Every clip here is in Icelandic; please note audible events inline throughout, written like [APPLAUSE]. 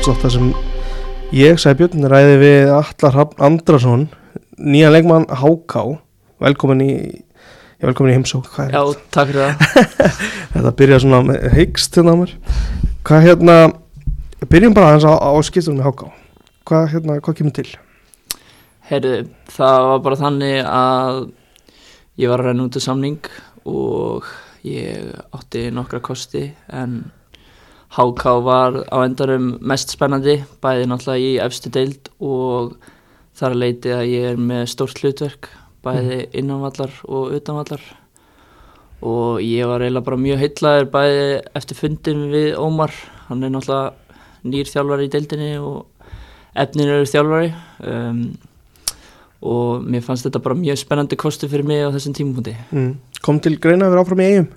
í hlávarsdóttar sem ég, Sæbjörn, ræði við Allar Hafn Andrason, nýja leikmann Háká, velkomin í, ég velkomin í heimsók. Hvað er Já, takk fyrir það [LAUGHS] þetta? Byrja svona með heikst hérna á mér. Hvað hérna, byrjum bara aðeins á, á skiptunum með Háká. Hvað hérna, hvað kemur til? Heyrðu, það var bara þannig að ég var að renna út af samning og ég átti nokkra kosti en HK var á endarum mest spennandi bæði náttúrulega í efstu deild og þar leiti að ég er með stórt hlutverk bæði innanvallar og utanvallar. Og ég var eiginlega bara mjög heitlaður bæði eftir fundin við Ómar. Hann er náttúrulega nýr þjálfari í deildinni og efnin eru þjálfari. Um, og mér fannst þetta bara mjög spennandi kostu fyrir mig á þessum tímapunkti. Mm. Kom til greina að vera áfram í eigum?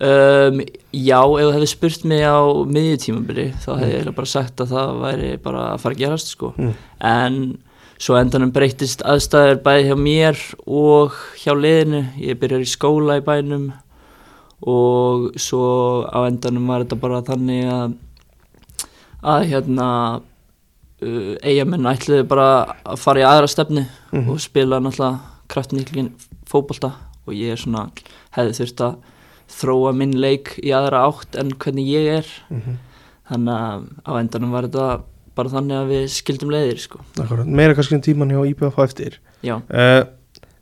Um, Já, ef þú hefði spurt mig á miðjutímabili þá hefði ég eiginlega bara sagt að það væri bara að fara að gerast sko. Mm. en svo endanum breytist aðstæður bæði hjá mér og hjá liðinu ég byrjar í skóla í bænum og svo á endanum var þetta bara þannig að að hérna uh, eigamenn ætluðu bara að fara í aðra stefnu Mhm. og spila náttúrulega kraftmiklin fótbolta og ég er svona hefði þurft að þróa minn leik í aðra átt en hvernig ég er Mm þannig að á endanum var þetta bara þannig að við skildum leiðir sko. Meira kannski en tíman hjá IBF á eftir. já, Uh,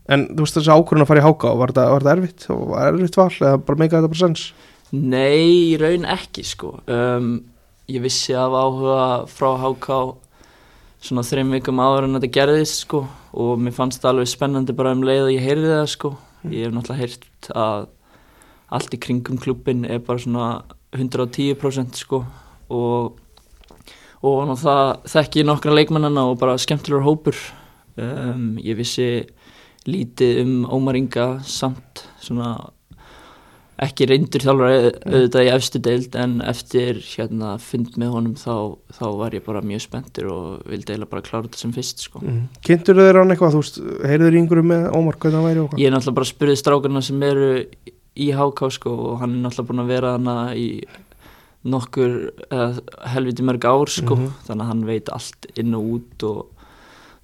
en þú veist þessi ákvörðun að fara í Háká, var þetta, var þetta erfitt? Var erfitt val eða bara meika þetta bara sens? nei, í raun ekki sko. um, ég vissi af áhuga frá HK svona þreim vikum áður en þetta gerðist sko. og mér fannst það alveg spennandi bara um leið og ég heyrði það sko. ég hef náttúrulega heyrt að allt í kringum klubbin er bara svona 110% sko. og og það þekki ég nokkra leikmannana og bara skemmtilegur hópur um, ég vissi lítið um Ómar Inga samt svona ekki reyndur þjálfari auðvitað í efstu deild en eftir hérna fund með honum þá, þá var ég bara mjög spenntur og vildi eiginlega bara klára þetta sem fyrst sko. Mm. Kynntur þeir hann eitthvað, þú heyrður einhverju með Ómar hvernig það væri hvað? Ég er náttúrulega bara spurðið strákarna sem eru í HK sko og hann er náttúrulega búin að vera hana í nokkur eða, helviti mörg ár sko. Mhm. þannig að hann veit allt inn og út og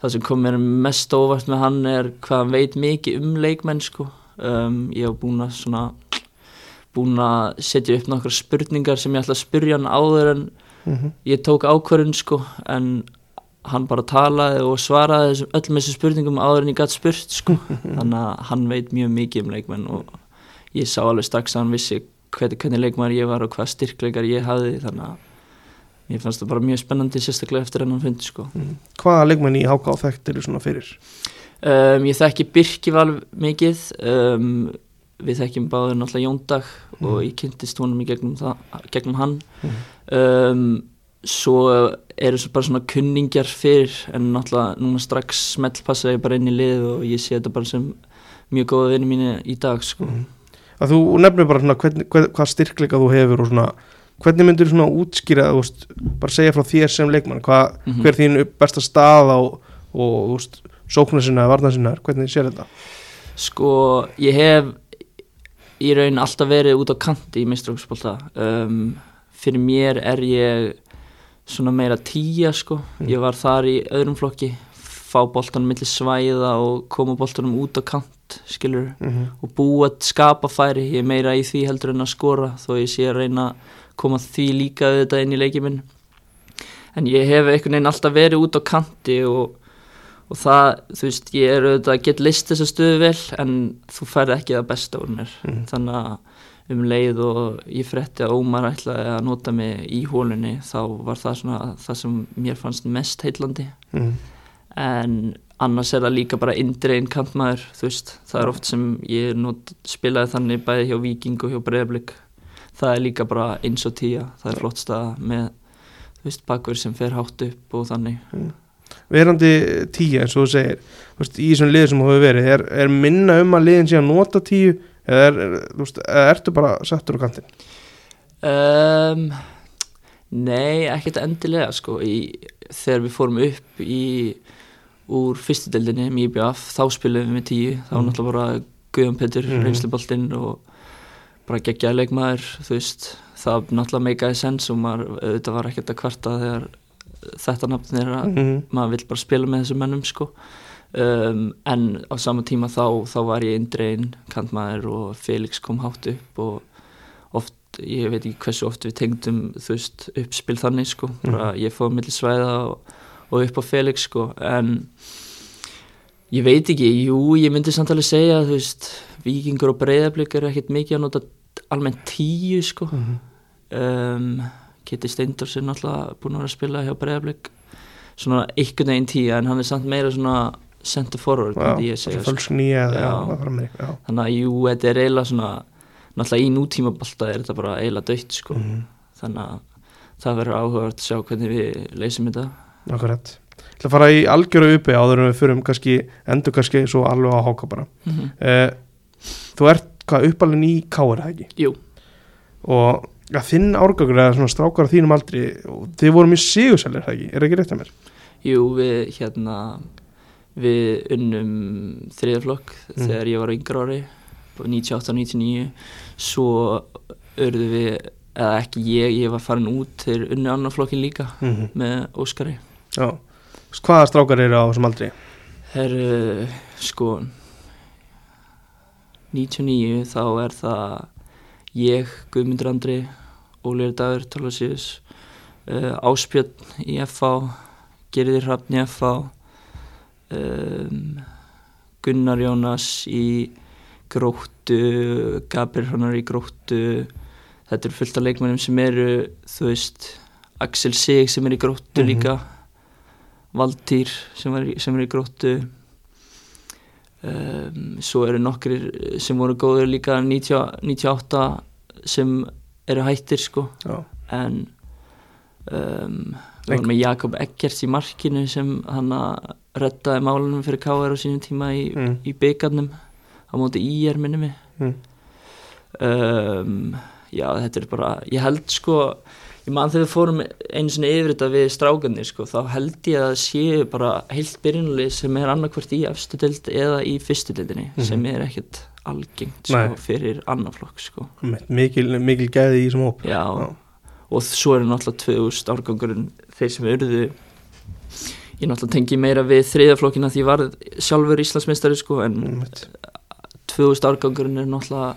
það sem kom mér mest óvart með hann er hvað hann veit mikið um leikmenn sko. Um, ég hef búin að svona búin að setja upp nokkra spurningar sem ég ætla að spurja hann áður en Mm ég tók ákvörðun sko. En hann bara talaði og svaraði öllum þessum spurningum áður en ég gætt spurt sko. [LAUGHS] Þannig að hann veit mjög mikið um leikmenn og ég sá alveg strax að hann vissi hvernig, hvernig leikmenn ég var og hvað styrkleikar ég hafði þannig að mér fannst það bara mjög spennandi sérstaklega eftir hennan fundi sko. Hvaða leikmenn í Háká þekktir eru svona fyrir? um, ég þekki Birkival mikið um, við þekkjum báður náttúrulega Jóndag og ég kynntist honum í gegnum, það, gegnum hann. Um, svo eru svo bara svona kunningjar fyrir en náttúrulega núna strax smellpassa ég bara inn í lið og ég sé þetta bara sem mjög góða vinni mínu í dag sko. Að þú nefnir bara svona hvern, hvern, hvað styrkleika þú hefur og svona hvernig myndir svona útskýra, þú veist, bara segja frá þér sem leikmann, hvað, Mhm. hver þín besta staða og, og þú sóknar sinna eða varnar sinna, hvernig sér þetta? Sko, ég hef í raun alltaf verið út á kanti í mistrafsbólta um, fyrir mér er ég svona meira tíja sko ég var þar í öðrum flokki fá boltanum millir svæða og koma boltanum út á kant skilur Mm -hmm. og búa að skapa færi ég er meira í því heldur en að skora þó ég sé að reyna að koma því líka auðvitað inn í leikið minn. En ég hef einhvern veginn alltaf verið út á kanti og, og það, þú veist, ég er auðvitað að geta list þessa stöðu vel en þú færð ekki það besta úr mér. Mhm. þannig að um leið og ég frétti að Ómar ætlaði að nota mig í hólunni þá var það svona það sem mér fannst mest heillandi. Mm en annars er það líka bara indrein kantmaður, þú veist, það er oft sem ég not, spilaði þannig bæði hjá Viking og hjá Breiðablík það er líka bara eins og tíja, það er flott stað með, þú veist, bakverð sem fer hátt upp og þannig. Verandi tíu eins og þú segir, veist, í þessum liður sem þú hefur verið, er, er minna um að liðin sé að nota tíu eða er, er, veist, ertu bara settur á kantinn? um, Nei, ekkert endilega sko, í, þegar við fórum upp í úr fyrstudeldinni með IBF, þá spilum við með tíu þá Mm. náttúrulega bara Guðjón Petur, Mhm. reynsluboltinn og bara geggjaði leikmaður þú veist, það náttúrulega meikaði sens og maður auðvitað var ekkert að kvarta þegar þetta nafn er að Mhm. maður vill bara spila með þessum mennum sko um, en á sama tíma þá, þá var ég indrein kantmaður og Felix kom hátt upp og oft, ég veit ekki hversu oft við tengdum þú veist uppspil þannig sko bara ég fóð milli svæða og, og upp á Felix sko en ég veit ekki, jú ég myndi samt alveg segja þú veist vikingur og breyðablík eru ekkert mikið að nota almennt tíu sko Mhm. um, Kitty Steindors er náttúrulega búin að vera að spila hjá Breiðablík svona einhvern veginn tíu en hann er samt meira svona center forward ég segja sko. nýja Já. já, já. þannig að jú, þetta er eiginlega svona náttúrulega í nútíma balta er þetta bara eiginlega döitt sko. Mhm. þannig að það verður áhugavert að sjá hvernig við leysum þetta Akkurat. Ég ætla að fara í algjöru uppi áður en við förum kannski, endur kannski svo alveg á háka bara. mm -hmm. Uh, þú ert hvað uppalinn í káir, það ekki? Jú, Og ja, þinn árgangur eða svona strákar þínum aldri, þið voru mjög sigursælir, það ekki? Er það ekki rétt að mér? jú, við hérna við unnum þriðaflokk Mm. þegar ég var á yngra ári 98-99 svo urðu við eða ekki ég, ég var farin út þegar unnu annar flokkin líka Mm með Óskari Já. Hvaða strákar eru á þessum aldri? Herru, sko 99 þá er það ég, Guðmundur Andri Ólíður Dagur, Tálfarsíðus uh, Áspjörn í FH Gerðir Hrafn í FH um, Gunnar Jónas í Gróttu Gabriel Hrannar í Gróttu þetta eru fullt af leikmennum sem eru þú veist, Axel Sig sem er í Gróttu Mhm. líka Valtýr sem, í- sem er í Gróttu um, svo eru nokkrir sem voru góður líka 90, 98 sem eru hættir sko Já. en um, við vorum með Jakob Eggerts í markinu sem hann að reddaði málunum fyrir KR á sínum tíma í, Mm. í byggarnum á móti IR minni mig Mm. um, já þetta er bara ég held sko ég man þegar við fórum einu sinni yfir þetta við strákanir sko þá held ég að séu bara heilt byrjunalið sem er annarkvort í efstu dild eða í fyrstu dildinni Mhm. sem er ekkert algengt sko fyrir annarflokk sko Mikil, mikil gæði í þessum hóp. já, Já. og svo er náttúrulega 2000 árgangurinn þeir sem urðu ég náttúrulega tengi meira við þriðaflokkina því ég var sjálfur Íslandsmeistari sko en Einmitt. 2000 árgangurinn er náttúrulega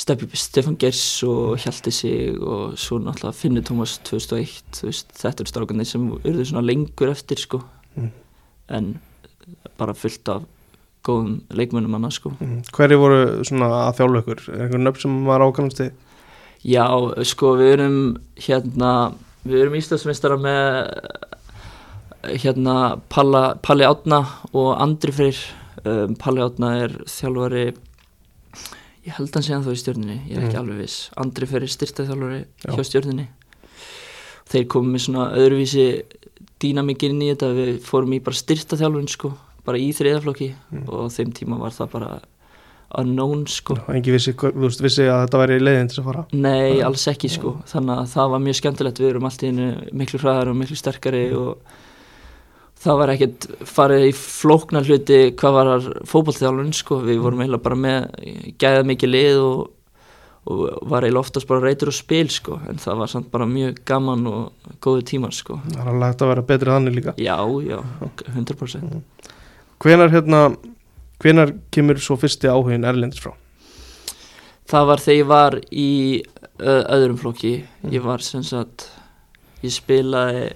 Stefan Gers og Hjalti Sig og svo náttúrulega Finnur Tómas 2001 þú veist, þetta eru strákanir sem urðu svona lengur eftir sko Mm. en bara fullt af góðum leikmönnum annars sko Mm. Hverju voru svona að þjálfu ykkur? Er einhver nöfn sem var ákvæmst þið? Já, sko við erum hérna, við erum Íslandsmeistara með hérna Palla, Palli Átna og Andri Freyr um, Palli Átna er þjálfari ég held hann hann þá í stjórninni ég er ekki Mm. alveg viss Andri Freyr er styrta þjálfari Já. hjá stjórninni þeir komum með svona öðruvísi dýnamikinn inn í þetta við fórum í bara styrta þjálfun sko bara í þriðaflokki Mm. og þeim tíma var það bara unknown sko Engi vissi, veist, vissi að þetta væri leiðin til að fara. Nei, alls ekki sko þannig að það var mjög skemmtilegt við erum allt í einu miklu hraðar og miklu sterkari og það var ekkert farið í flóknar hluti hvað var fótballþjálun sko. Við vorum eiginlega bara með gæða mikið lið og, og var eiginlega oftast bara reytur og spil sko. En það var samt bara mjög gaman og góðu tímar sko. Það er alveg hægt að vera betri þannig líka. Já, já, 100% Hvenar, hérna, hvenar kemur svo fyrsti áhugin Erlendis frá? Það var þegar ég var í öðrum flokki. Ég var sem sagt Ég spilaði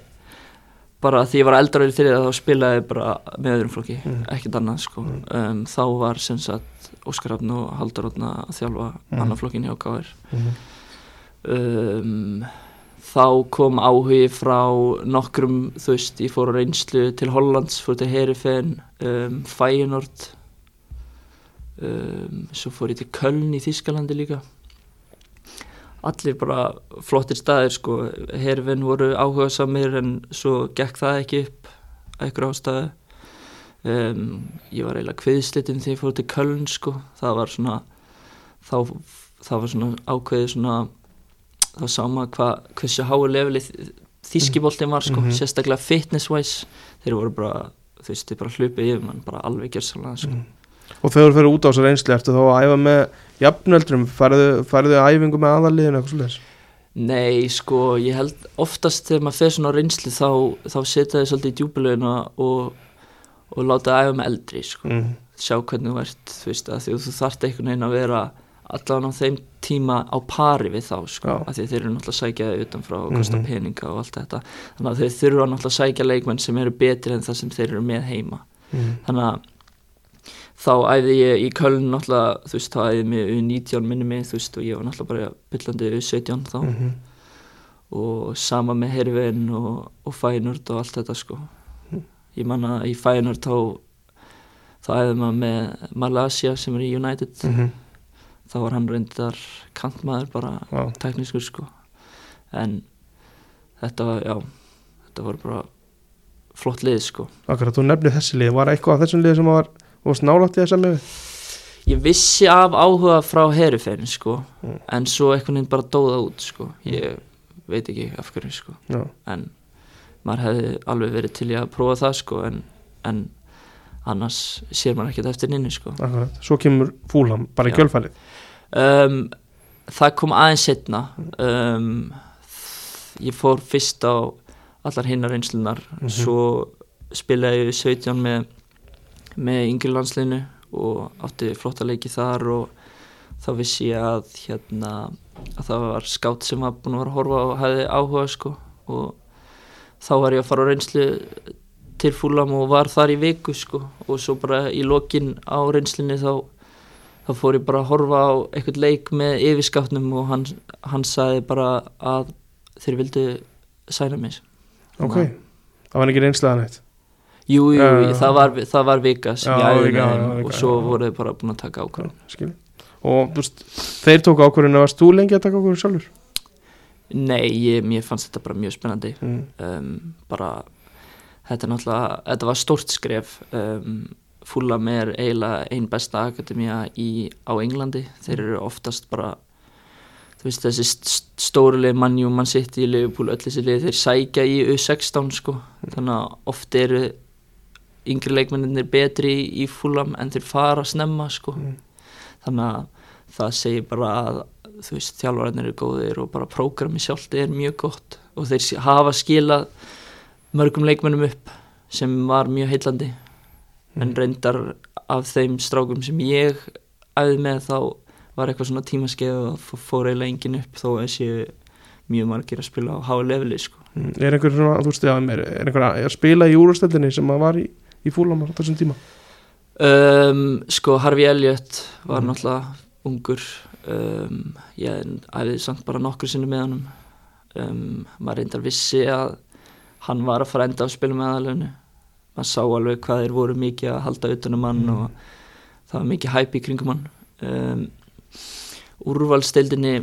bara því ég var eldra í þriða þá spilaði ég bara með öðrum flokki Mm. ekkert annað sko um, þá var sem sagt Óskar Rafn og Haldur Rafn að þjálfa Mm. annar flokkin hjá KR Mm. um, þá kom áhugi frá nokkrum þú veist, ég fór á reynslu til Hollands, fór til Herifen um, Feyenoord um, svo fór ég til Köln í Þískalandi líka allir bara flottir staðir sko, Herifen voru áhuga samir en svo gekk það ekki upp að ykkur ástæðu um, ég var eiginlega kviðslitinn þegar ég fór til Köln sko, það var svona þá, það var svona ákveðið svona þá sá maður hvað hversu háu leveli þískiboltin var sko, Mhm. sérstaklega fitness wise þeir voru bara, þú veist, þeir bara hlupið yfir mann, bara alveg gjörsanlega sko. Mm. Og þegar þú fyrir út á þessar einsli ertu þá að æfa með jafnöldrum færðu, æfingu með aðaliðin eitthvað svolítið Nei, sko, ég held oftast þegar maður fer svona reynsli þá, þá setja þið svolítið í djúbuleguna og, og láta það æfa með eldri, sko. mm. Sjá hvernig þú ert, þú veist, að því að þú þarft einhvern veginn að vera allavega á þeim tíma á pari við þá, sko. Að því þeir eru náttúrulega að sækja þig utanfrá og kosta Mhm. peninga og allt þetta. Þannig að þeir þurfa náttúrulega að sækja leikmenn sem eru betri en það sem þeir eru með heima. Mm. Þannig að þá æði ég í Köln náttúrulega, þú veist, þá æði mig U19 minni mig, þú veist, og ég var náttúrulega bara byllandi U17 þá. Mm og sama með Hervin og, og Fænurd og allt þetta sko. Ég man að í Fænurd þá þá æði maður með Malaysia sem er í United. -hmm. þá var hann reyndar kantmaður bara Já. teknískur sko. En þetta var, já þetta var bara flott lið sko. Akkurat, þú nefnir þessi lið, var eitthvað af þessum lið sem var, var snálátt í þessa lið ég vissi af áhuga frá Herifein sko Mm. en svo einhvern veginn bara dóða út sko. Ég veit ekki af hverju sko. Já, en maður hefði alveg verið til að prófa það sko en, en annars sér maður ekkert eftir nynni sko. Akkurat, svo kemur fúlam bara í kjölfælið um, það kom aðeins setna um, ég fór fyrst á allar hinnar einslunar Mhm. svo spilaði ég 17 með með yngri landsliðinu og átti flotta leiki þar og þá vissi ég að hérna að það var skátt sem var búin að vera að horfa og hefði áhuga sko og þá var ég að fara á reynslu til fúlam og var þar í viku sko og svo bara í lokin á reynslunni þá þá fór ég bara að horfa á eitthvað leik með yfirskáttnum og hann, hann sagði bara að þeir vildu sæna mig Ok, það var ekki reynslaðan eitt Jú, jú, já. það, var, það var vika sem Já, ég æði og svo voru þið bara búin að taka ákvörðun. Og veist, þeir tóku ákvörðinu, varst þú lengi að taka ákvörðinu sjálfur? Nei, ég, mér fannst þetta bara mjög spennandi. Mm. um, bara þetta er náttúrulega, þetta var stórt skref. Um, Fulham er eiginlega ein besta akademía í, á Englandi, þeir eru oftast bara veist þessi st stóru leið mannjú, mann sitt í Liverpool, öll þessi leið, þeir sækja í U16 sko, þannig að oft eru yngri leikmenninir betri í, Fulham en þeir fara snemma sko, Mm. þannig að það segir bara að þú veist, þjálfararnir eru góðir og bara prógrami sjálft er mjög gott og þeir hafa skilað mörgum leikmennum upp sem var mjög heillandi en Mm. reyndar af þeim strákum sem ég æði með þá var eitthvað svona tímaskeið og fór eiginlega engin upp þó að séu mjög margir að spila á hái leveli sko. Mm. Er einhver svona, þú veist, er, er að, að spila í úrstöldinni sem að var í, í fúlam á þessum tíma? um, sko Harfi Elliot var Mhm. náttúrulega ungur um, ég æði samt bara nokkur sinni með honum um, maður reyndar vissi að hann var að fara að enda á spilum með aðalöfnu maður sá alveg hvað þeir voru mikið að halda utanum hann Mhm. og það var mikið hæpi í kringum hann um, úrvalstildinni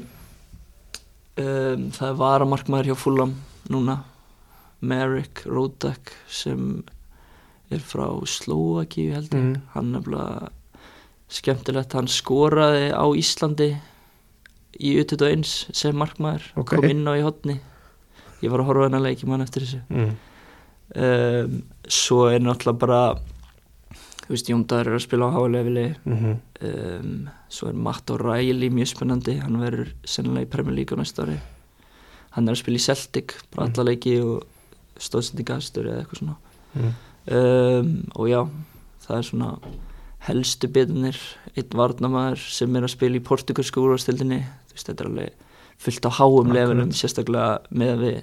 um, það er varamarkmaður hjá Fulham núna Merrick Rodak sem er frá Slovaki held ég Mm. hann bara skemmtilegt hann skoraði á Íslandi í U21 sem markmaður Ok. kom inn á í hotni ég var að horfa hennar leiki mann eftir þessu Mm. um, svo er náttúrulega bara þú veist Jóndar er að spila á háleifili Mm -hmm. um, svo er Matt O'Reilly mjög spennandi hann verður sennilega í Premier League á næsta ári hann er að spila í Celtic bara Mhm. alla leiki og stóðsendingastur eða eitthvað svona Mm. Um, og já, það er svona helstu bitunir einn varnamaður sem er að spila í portugalsku úrvastildinni þetta er alveg fullt á háum levelum sérstaklega með við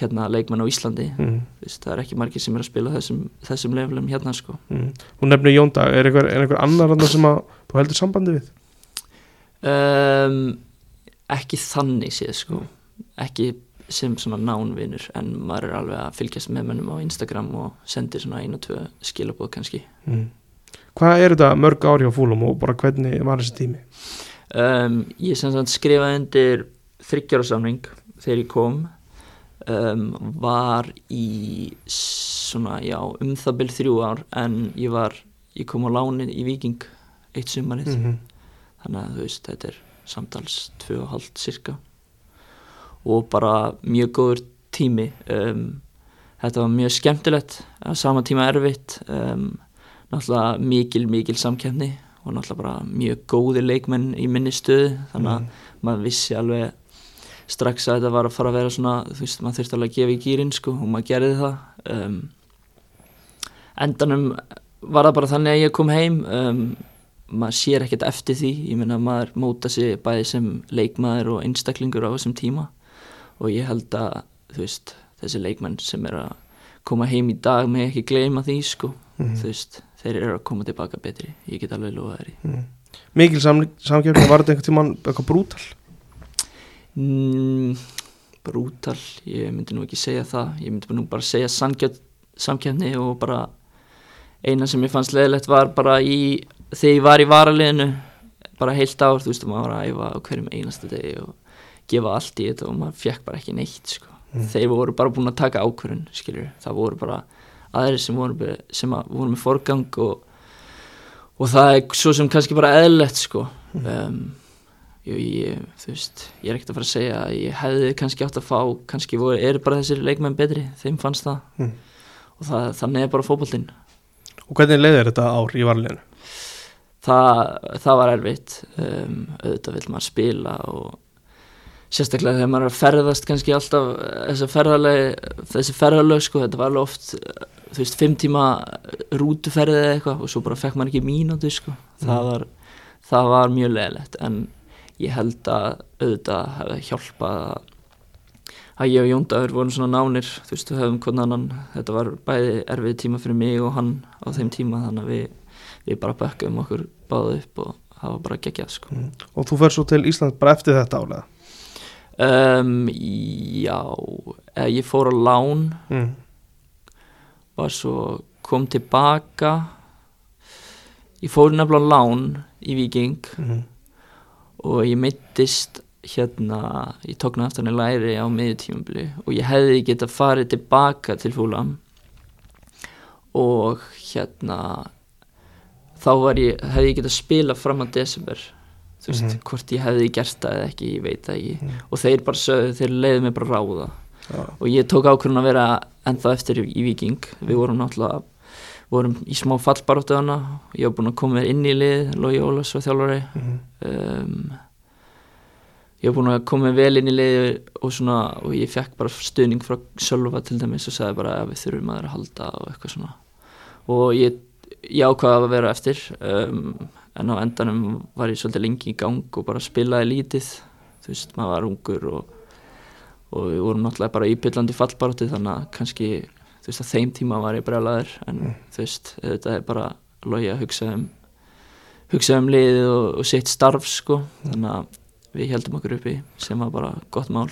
hérna leikmenn á Íslandi. Mm. Þú veist, það er ekki margir sem er að spila þessum, þessum levelum hérna sko. Mm. Hún nefnir Jóndag, er einhver, er einhver annar þarna sem að þú heldur sambandi við? um, ekki þannig séð sko. Ekki sem svona nánvinur en maður er alveg að fylgjast með mönnum á Instagram og sendir svona ein og tvö skilabóð kannski Mm. Hvað er þetta mörg ári á fúlum og bara hvernig var þessi tími? um, ég skrifaði undir þryggjárasamning þegar ég kom um, var í svona já um það byrð þrjú ár en ég var ég kom á lánið í Viking eitt sumarið Mm -hmm. þannig að þú veist þetta er samtals tvö og hálft cirka og bara mjög góður tími. Um, þetta var mjög skemmtilegt á sama tíma erfitt um, náttúrulega mikil, mikil samkefni og náttúrulega bara mjög góði leikmenn í minni stöðu þannig að maður vissi alveg strax að þetta var að fara að vera svona þú veist, maður þurfti alveg að gefa í gýrin sko og maður gerði það. Um, endanum var það bara þannig að ég kom heim. Um, maður sér ekkert eftir því. Ég minna að maður móta sig bæði sem leikmaður og einstaklingur á þessum tíma og ég held að veist, þessi leikmenn sem er að koma heim í dag með ekki gleyma því sko, Mhm. þú veist þeir eru að koma tilbaka betri, ég get alveg lofa þeirri Mm. Mikil sam, samkjöfni, var þetta einhvern tímann eitthvað brútal? mm, brútal ég myndi nú ekki segja það ég myndi nú bara segja samkjöfni, og bara eina sem ég fannst leðilegt var bara í þegar ég var í varaliðinu bara heilt ár, þú veist, maður var að æfa á hverjum einasta degi og gefa allt í þetta og maður fekk bara ekki neitt sko. Mm. þeir voru bara búin að taka ákvörun skilur, það voru bara aðrir sem voru, sem að, voru með forgang og, og það er svo sem kannski bara eðlilegt sko um, ég, veist ég er ekkert að fara að segja að ég hefði kannski átt að fá kannski voru, eru bara þessir leikmenn betri þeim fannst það Mm. og það, þannig er bara fótboltinn Og hvernig leiðir þetta ár í varleginu? það, það var erfitt um, auðvitað vill maður spila og sérstaklega þegar maður er að ferðast kannski alltaf þessi ferðalög, þessi ferðalög sko, þetta var alveg oft þú veist, fimm tíma rútuferðið eða eitthvað og svo bara fekk maður ekki mínútu sko. það, var, það var mjög leðilegt en ég held að auðvitað hefði hjálpað að ég og Jóndagur vorum svona nánir þú veist, við höfum hvernig annan þetta var bæði erfið tíma fyrir mig og hann á þeim tíma þannig að við, við bara bökkum okkur báðu upp og það var bara geggjað sko. Og þú fer svo til Ísland bara eftir þetta álega? Um, Já eh, ég fór á lán. Mm. var svo kom tilbaka. Ég fór nefnilega á lán í Viking Mm. og ég meittist hérna, ég tók náttúrulega læri á miðjutímabili og ég hefði getað farið tilbaka til fúlam. Og hérna þá var ég, hefði ég getað spila fram á desember þú veist, Mhm. hvort ég hefði gert það eða ekki, ég veit það ekki Mhm. og þeir bara sögðu, þeir leiði mig bara ráða Já. og ég tók ákvörðun að vera ennþá eftir í, í Viking við vorum náttúrulega vorum í smá fallbaróttu hana ég var búinn að koma inn í lið Lógi Ólafs var þjálfari Mm. um, ég var búinn að koma vel inn í lið og svona og ég fekk bara stuðning frá Sölva til dæmis og sagði bara að við þurfum að vera að halda og eitthvað svona og ég, ég ákvaði að vera eftir um, en á endanum var ég svolítið lengi í gang og bara spilaði lítið. Þú veist, maður var ungur og, og við vorum náttúrulega bara í byllandi fallbaróttu þannig að kannski þú veist að þeim tíma var ég brjálæður en þú veist, þetta er bara logi að hugsa um hugsa um liðið og, og sitt starf sko, þannig að við heldum okkur uppi sem var bara gott mál.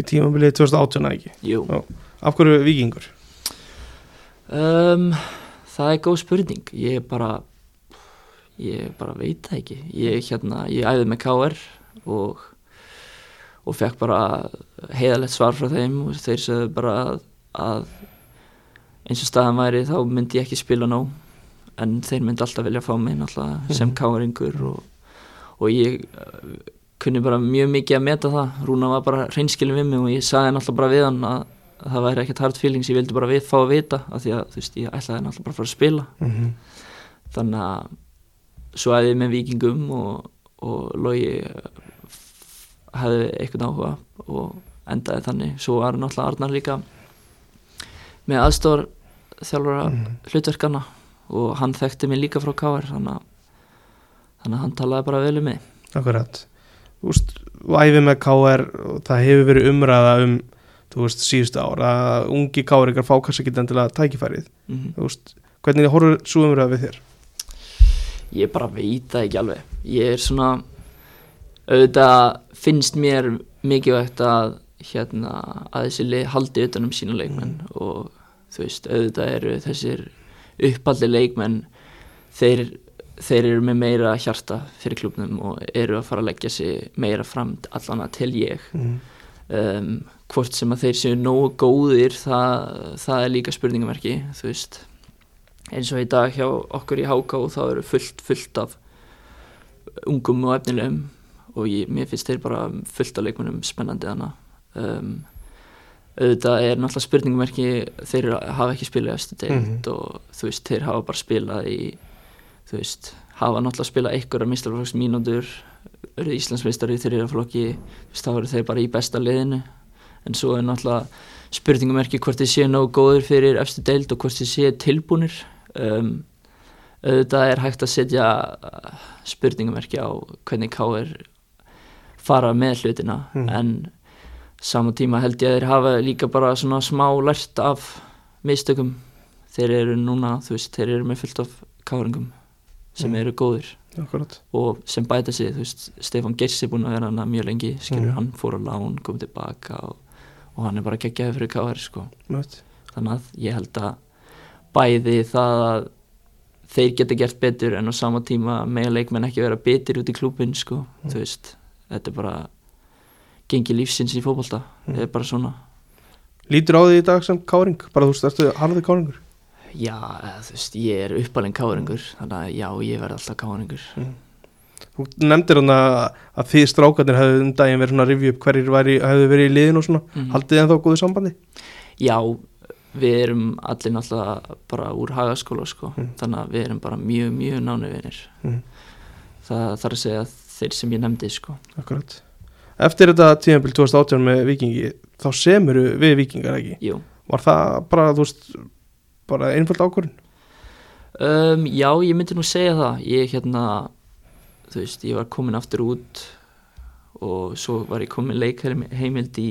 Tímabilið 2018 eða ekki? Jú, Já. Af hverju vikingur? um, það er góð spurning. Ég bara ég bara veit það ekki. Ég, hérna, ég æði með KR og, og fekk bara heiðalegt svar frá þeim og þeir sögðu bara að, að eins og staðan væri þá myndi ég ekki spila nóg. En þeir myndi alltaf vilja fá mig náttúrulega sem Mhm. KR-ingur og, og ég uh, kunni bara mjög mikið að meta það. Rúna var bara hreinskilin við mig og ég sagði náttúrulega bara við hann að að það væri ekkert hard feelings, ég vildi bara við, fá að vita af því að þú veist, ég ætlaði náttúrulega bara að fara að spila. Mm -hmm. þannig að svo æði ég með vikingum og, og logi hefði eitthvað áhuga og endaði þannig. Svo var náttúrulega Arnar líka með aðstór þjálfara Mhm. hlutverkana og hann þekkti mig líka frá KR þannig þannig að hann talaði bara vel um mig. Akkurat. Þú æfið með KR það hefur verið umræða um veist, síðustu ár að ungi KR fá kannski ekki endilega tækifærið. Mm þú veist, hvernig horfur svo umræða við þér? Ég bara veit það ekki alveg. Ég er svona auðvitað finnst mér mikilvægt að hérna að þessi lið haldi utanum sína leikmenn og þú veist auðvitað eru þessir uppaldi leikmenn þeir, þeir eru með meira hjarta fyrir klubnum og eru að fara að leggja sig meira fram allan að til ég. Mm. um, hvort sem að þeir séu nógu góðir það, það er líka spurningamerki þú veist eins og í dag hjá okkur í HK þá eru fullt, fullt af ungum og efnilegum og ég, mér finnst þeir bara fullt af leikmunum spennandi hana um, auðvitað er náttúrulega spurningumerki þeir hafa ekki spilað eftir deild Mhm. og þú veist, þeir hafa bara spilað í þú veist, hafa náttúrulega spilað einhverja mistarflokks mínútur eru Íslandsmeistari í þriðja flokki þú veist, þá eru þeir bara í besta liðinu. En svo er náttúrulega spurningumerki hvort þeir séu nógu góður fyrir eftir deild og hvort þeir séu tilbúnir um, auðvitað er hægt að setja uh, spurningumerki á hvernig K.R. fara með hlutina Mhm. en saman tíma held ég að þeir hafa líka bara svona smá lært af mistökum þeir eru núna, þú veist, þeir eru með fullt af káringum sem Mhm. eru góðir akkurat og sem bæta sig, þú veist, Stefán Geirs er búin að vera hana mjög lengi, skilur, Mhm. hann fór á lán, kom tilbaka og, og hann er bara geggjaði fyrir KR, sko Mjög. þannig að ég held að bæði það að þeir geta gert betur en á sama tíma með leikmenn ekki vera betur út í klúbin sko, Mm. þú veist þetta er bara gengi lífsins í fótbolta, Mm. þetta er bara svona Lítur á því í dag sem káring bara þú veist, ertu harði káringur já, þú veist, ég er uppalinn káringur þannig að já, ég verð alltaf káringur Þú nefndir hann að, þið strákarnir hefðu um daginn verið svona að rifja upp hverjir væri, hefðu verið í liðin og svona mm. haldið þið ennþá góðu sambandi? já, við erum allir náttúrulega bara úr hagaskóla sko, Mm. þannig að við erum bara mjög, mjög nánu vinir Mm. það þarf að segja þeir sem ég nefndi sko Akkurat Eftir þetta tímabil 2018 með vikingi þá semur við vikingar ekki Jú. Var það bara, þú veist bara einföld ákvörðin? Um, já, ég myndi nú segja það ég hérna þú veist, ég var komin aftur út og svo var ég komin leikheimild í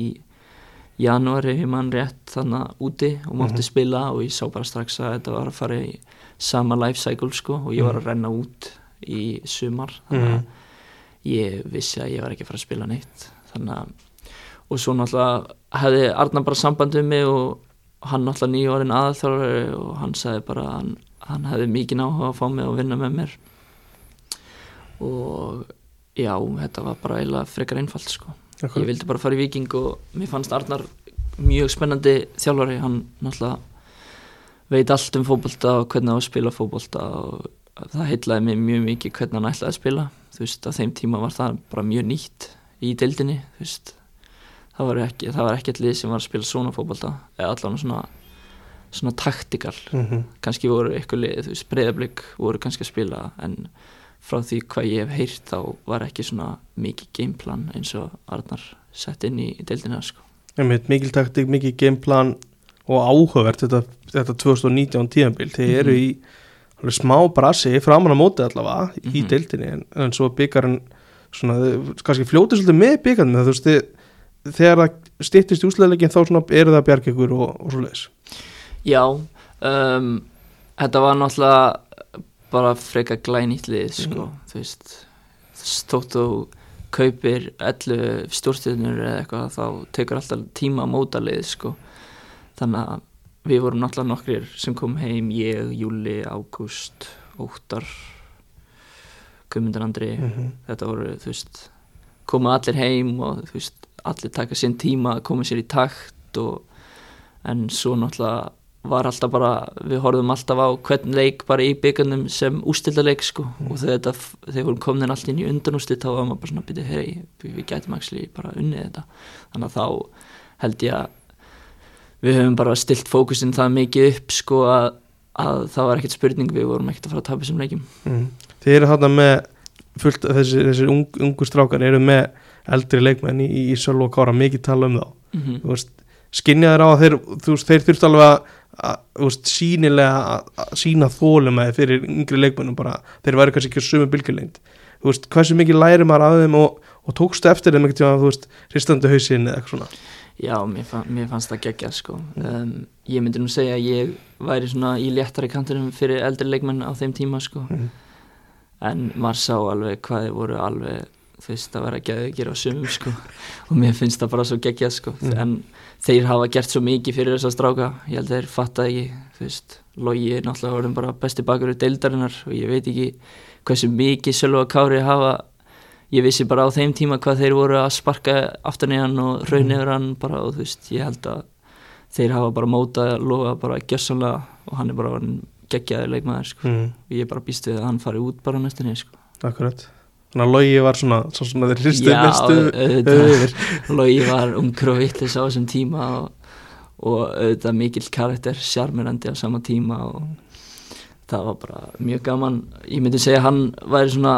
janúari ef ég mann rétt þannig úti og mátti Mhm. spila og ég sá bara strax að þetta var að fara í sama life cycle sko og ég var að renna út í sumar. Þannig að Mhm. ég vissi að ég var ekki að fara að spila neitt. Þannig að og svo náttúrulega hefði Arnar bara samband um mig og hann náttúrulega nýju orðin aðalþjálfari og hann sagði bara að hann, hann hefði mikið áhuga að fá mig og vinna með mér. Og já, þetta var bara eiginlega frekar einfalt sko ég vildi bara fara í Viking og mér fannst Arnar mjög spennandi þjálfari. Hann náttúrulega veit allt um fótbolta og hvernig á að spila fótbolta og það heitlaði mig mjög mikið hvernig hann ætlaði að spila. Þú veist, á þeim tíma var það bara mjög nýtt í deildinni, þú veist. Það var ekki, það var ekki allir sem var að spila svona fótbolta, eða allavega svona svona taktikal. Mm -hmm. kannski voru eitthvað þú veist, breyðablík voru kannski að spila en frá því hvað ég hef heyrt þá var ekki svona mikið gameplan eins og Arnar sett inn í deildina sko. Mikil taktik, mikil gameplan og áhugavert þetta, þetta 2019 tíðanbíl þeir eru Mhm. í alveg smá brasi framan á móti allavega í Mhm. deildinni en, en svo þau kannski fljóti svolítið með byggarinn þú veist, þið, þegar það stýttist í úsleðleikin þá svona eru það bjarg ykkur og, og svo leiðis Já um, þetta var náttúrulega bara freka glænýtt lið sko, þú veist stótt og kaupir 11 stjórnstjörnur eða eitthvað þá tekur alltaf tíma að móta lið sko. þannig að við vorum náttúrulega nokkrir sem kom heim ég, Júli, Ágúst Óttar Guðmundur Andri mm -hmm. þetta voru, þú veist koma allir heim og þú veist allir taka sinn tíma að koma sér í takt og en svo náttúrulega var alltaf bara, við horfum alltaf á hvern leik bara í byggarnum sem ústildaleik sko Mm. og þegar þegar vorum komin allt inn í undanústild þá var maður bara svona byrja, hei, við, við gætum bara unnið þetta þannig að þá held ég að við höfum bara stilt fókusin það mikið upp sko að, að það var ekkert spurning við vorum ekkert að fara að tapa þessum leikjum mm. Þið eru þarna með fullt, þessi, þessi ung, ungu strákar eru með eldri leikmenn í, í Sölv og Kára mikið tala um þá mm -hmm. þeir á að þeir, þeir þurft alveg að, að sínilega að, að sína þólum að fyrir yngri leikmennum bara, þeir væri kannski ekki sömu bylgjulengd. Þú veist, hversu mikið læri maður af þeim og, og tókstu eftir þeim ekkert þú veist, hristandi hausinn eða eitthvað svona? Já, mér, fann, mér fannst það geggjað sko. Um, Ég myndi nú segja að ég væri svona í léttari kantinum fyrir eldri leikmenn á þeim tíma sko. Mhm. En maður sá alveg hvað þið voru alveg þú veist að vera geðugir á sumum sko. [LAUGHS] Og mér finnst það bara svo geggjað sko. Mhm. en þeir hafa gert svo mikið fyrir þess að stráka ég held að þeir fatta ekki þú veist, Logi er náttúrulega orðin bara besti bakur deildarinnar og ég veit ekki hversu mikið Sölva Kári hafa ég vissi bara á þeim tíma hvað þeir voru að sparka aftan í hann og raun Mhm. yfir hann bara og þú veist, ég held að þeir hafa bara mótað loga bara gjössanlega og hann er bara geggjaði leikmaður sko. mm, ég er bara býst við að hann fari út bara næstinni sko. akkurat þannig að logi var svona, svo svona þeir hristu Já, mestu yfir [LAUGHS] Logi var ungur og vittlis á þessum tíma og og auðvitað mikill karakter sjarmirandi á sama tíma og það var bara mjög gaman ég myndi segja að hann væri svona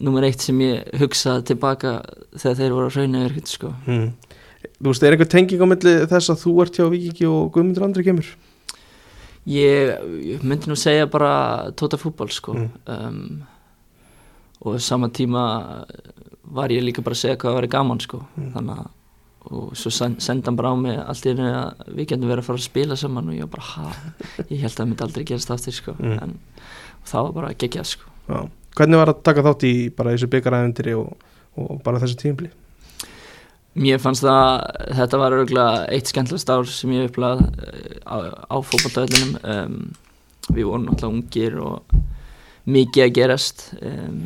nummer eitt sem ég hugsa tilbaka þegar þeir voru að hrauna yfir sko. mm. Þú veist, er eitthvað tenging á milli þess að þú ert hjá Víkingi og Guðmundur Andri kemur? ég, ég myndi nú segja bara tóta fútbol sko. Mm. um, og sama tíma var ég líka bara að segja hvað að vera gaman sko. Mm. þannig að og svo sen- sendi hann bara á mig allt í einu að við getum verið að fara að spila saman og ég var bara ha, ég held að það myndi aldrei gerast aftur sko. Mm. en það var bara geggjað sko. Já. Hvernig var að taka þátt í bara þessu byggaræðendiri og, og bara þessu tímpli? Mér fannst það, þetta var örgulega eitt skemmtilegst ár sem ég upplað á, á fótballtöðlinum um, við vorum náttúrulega ungir og mikið að gerast. Um,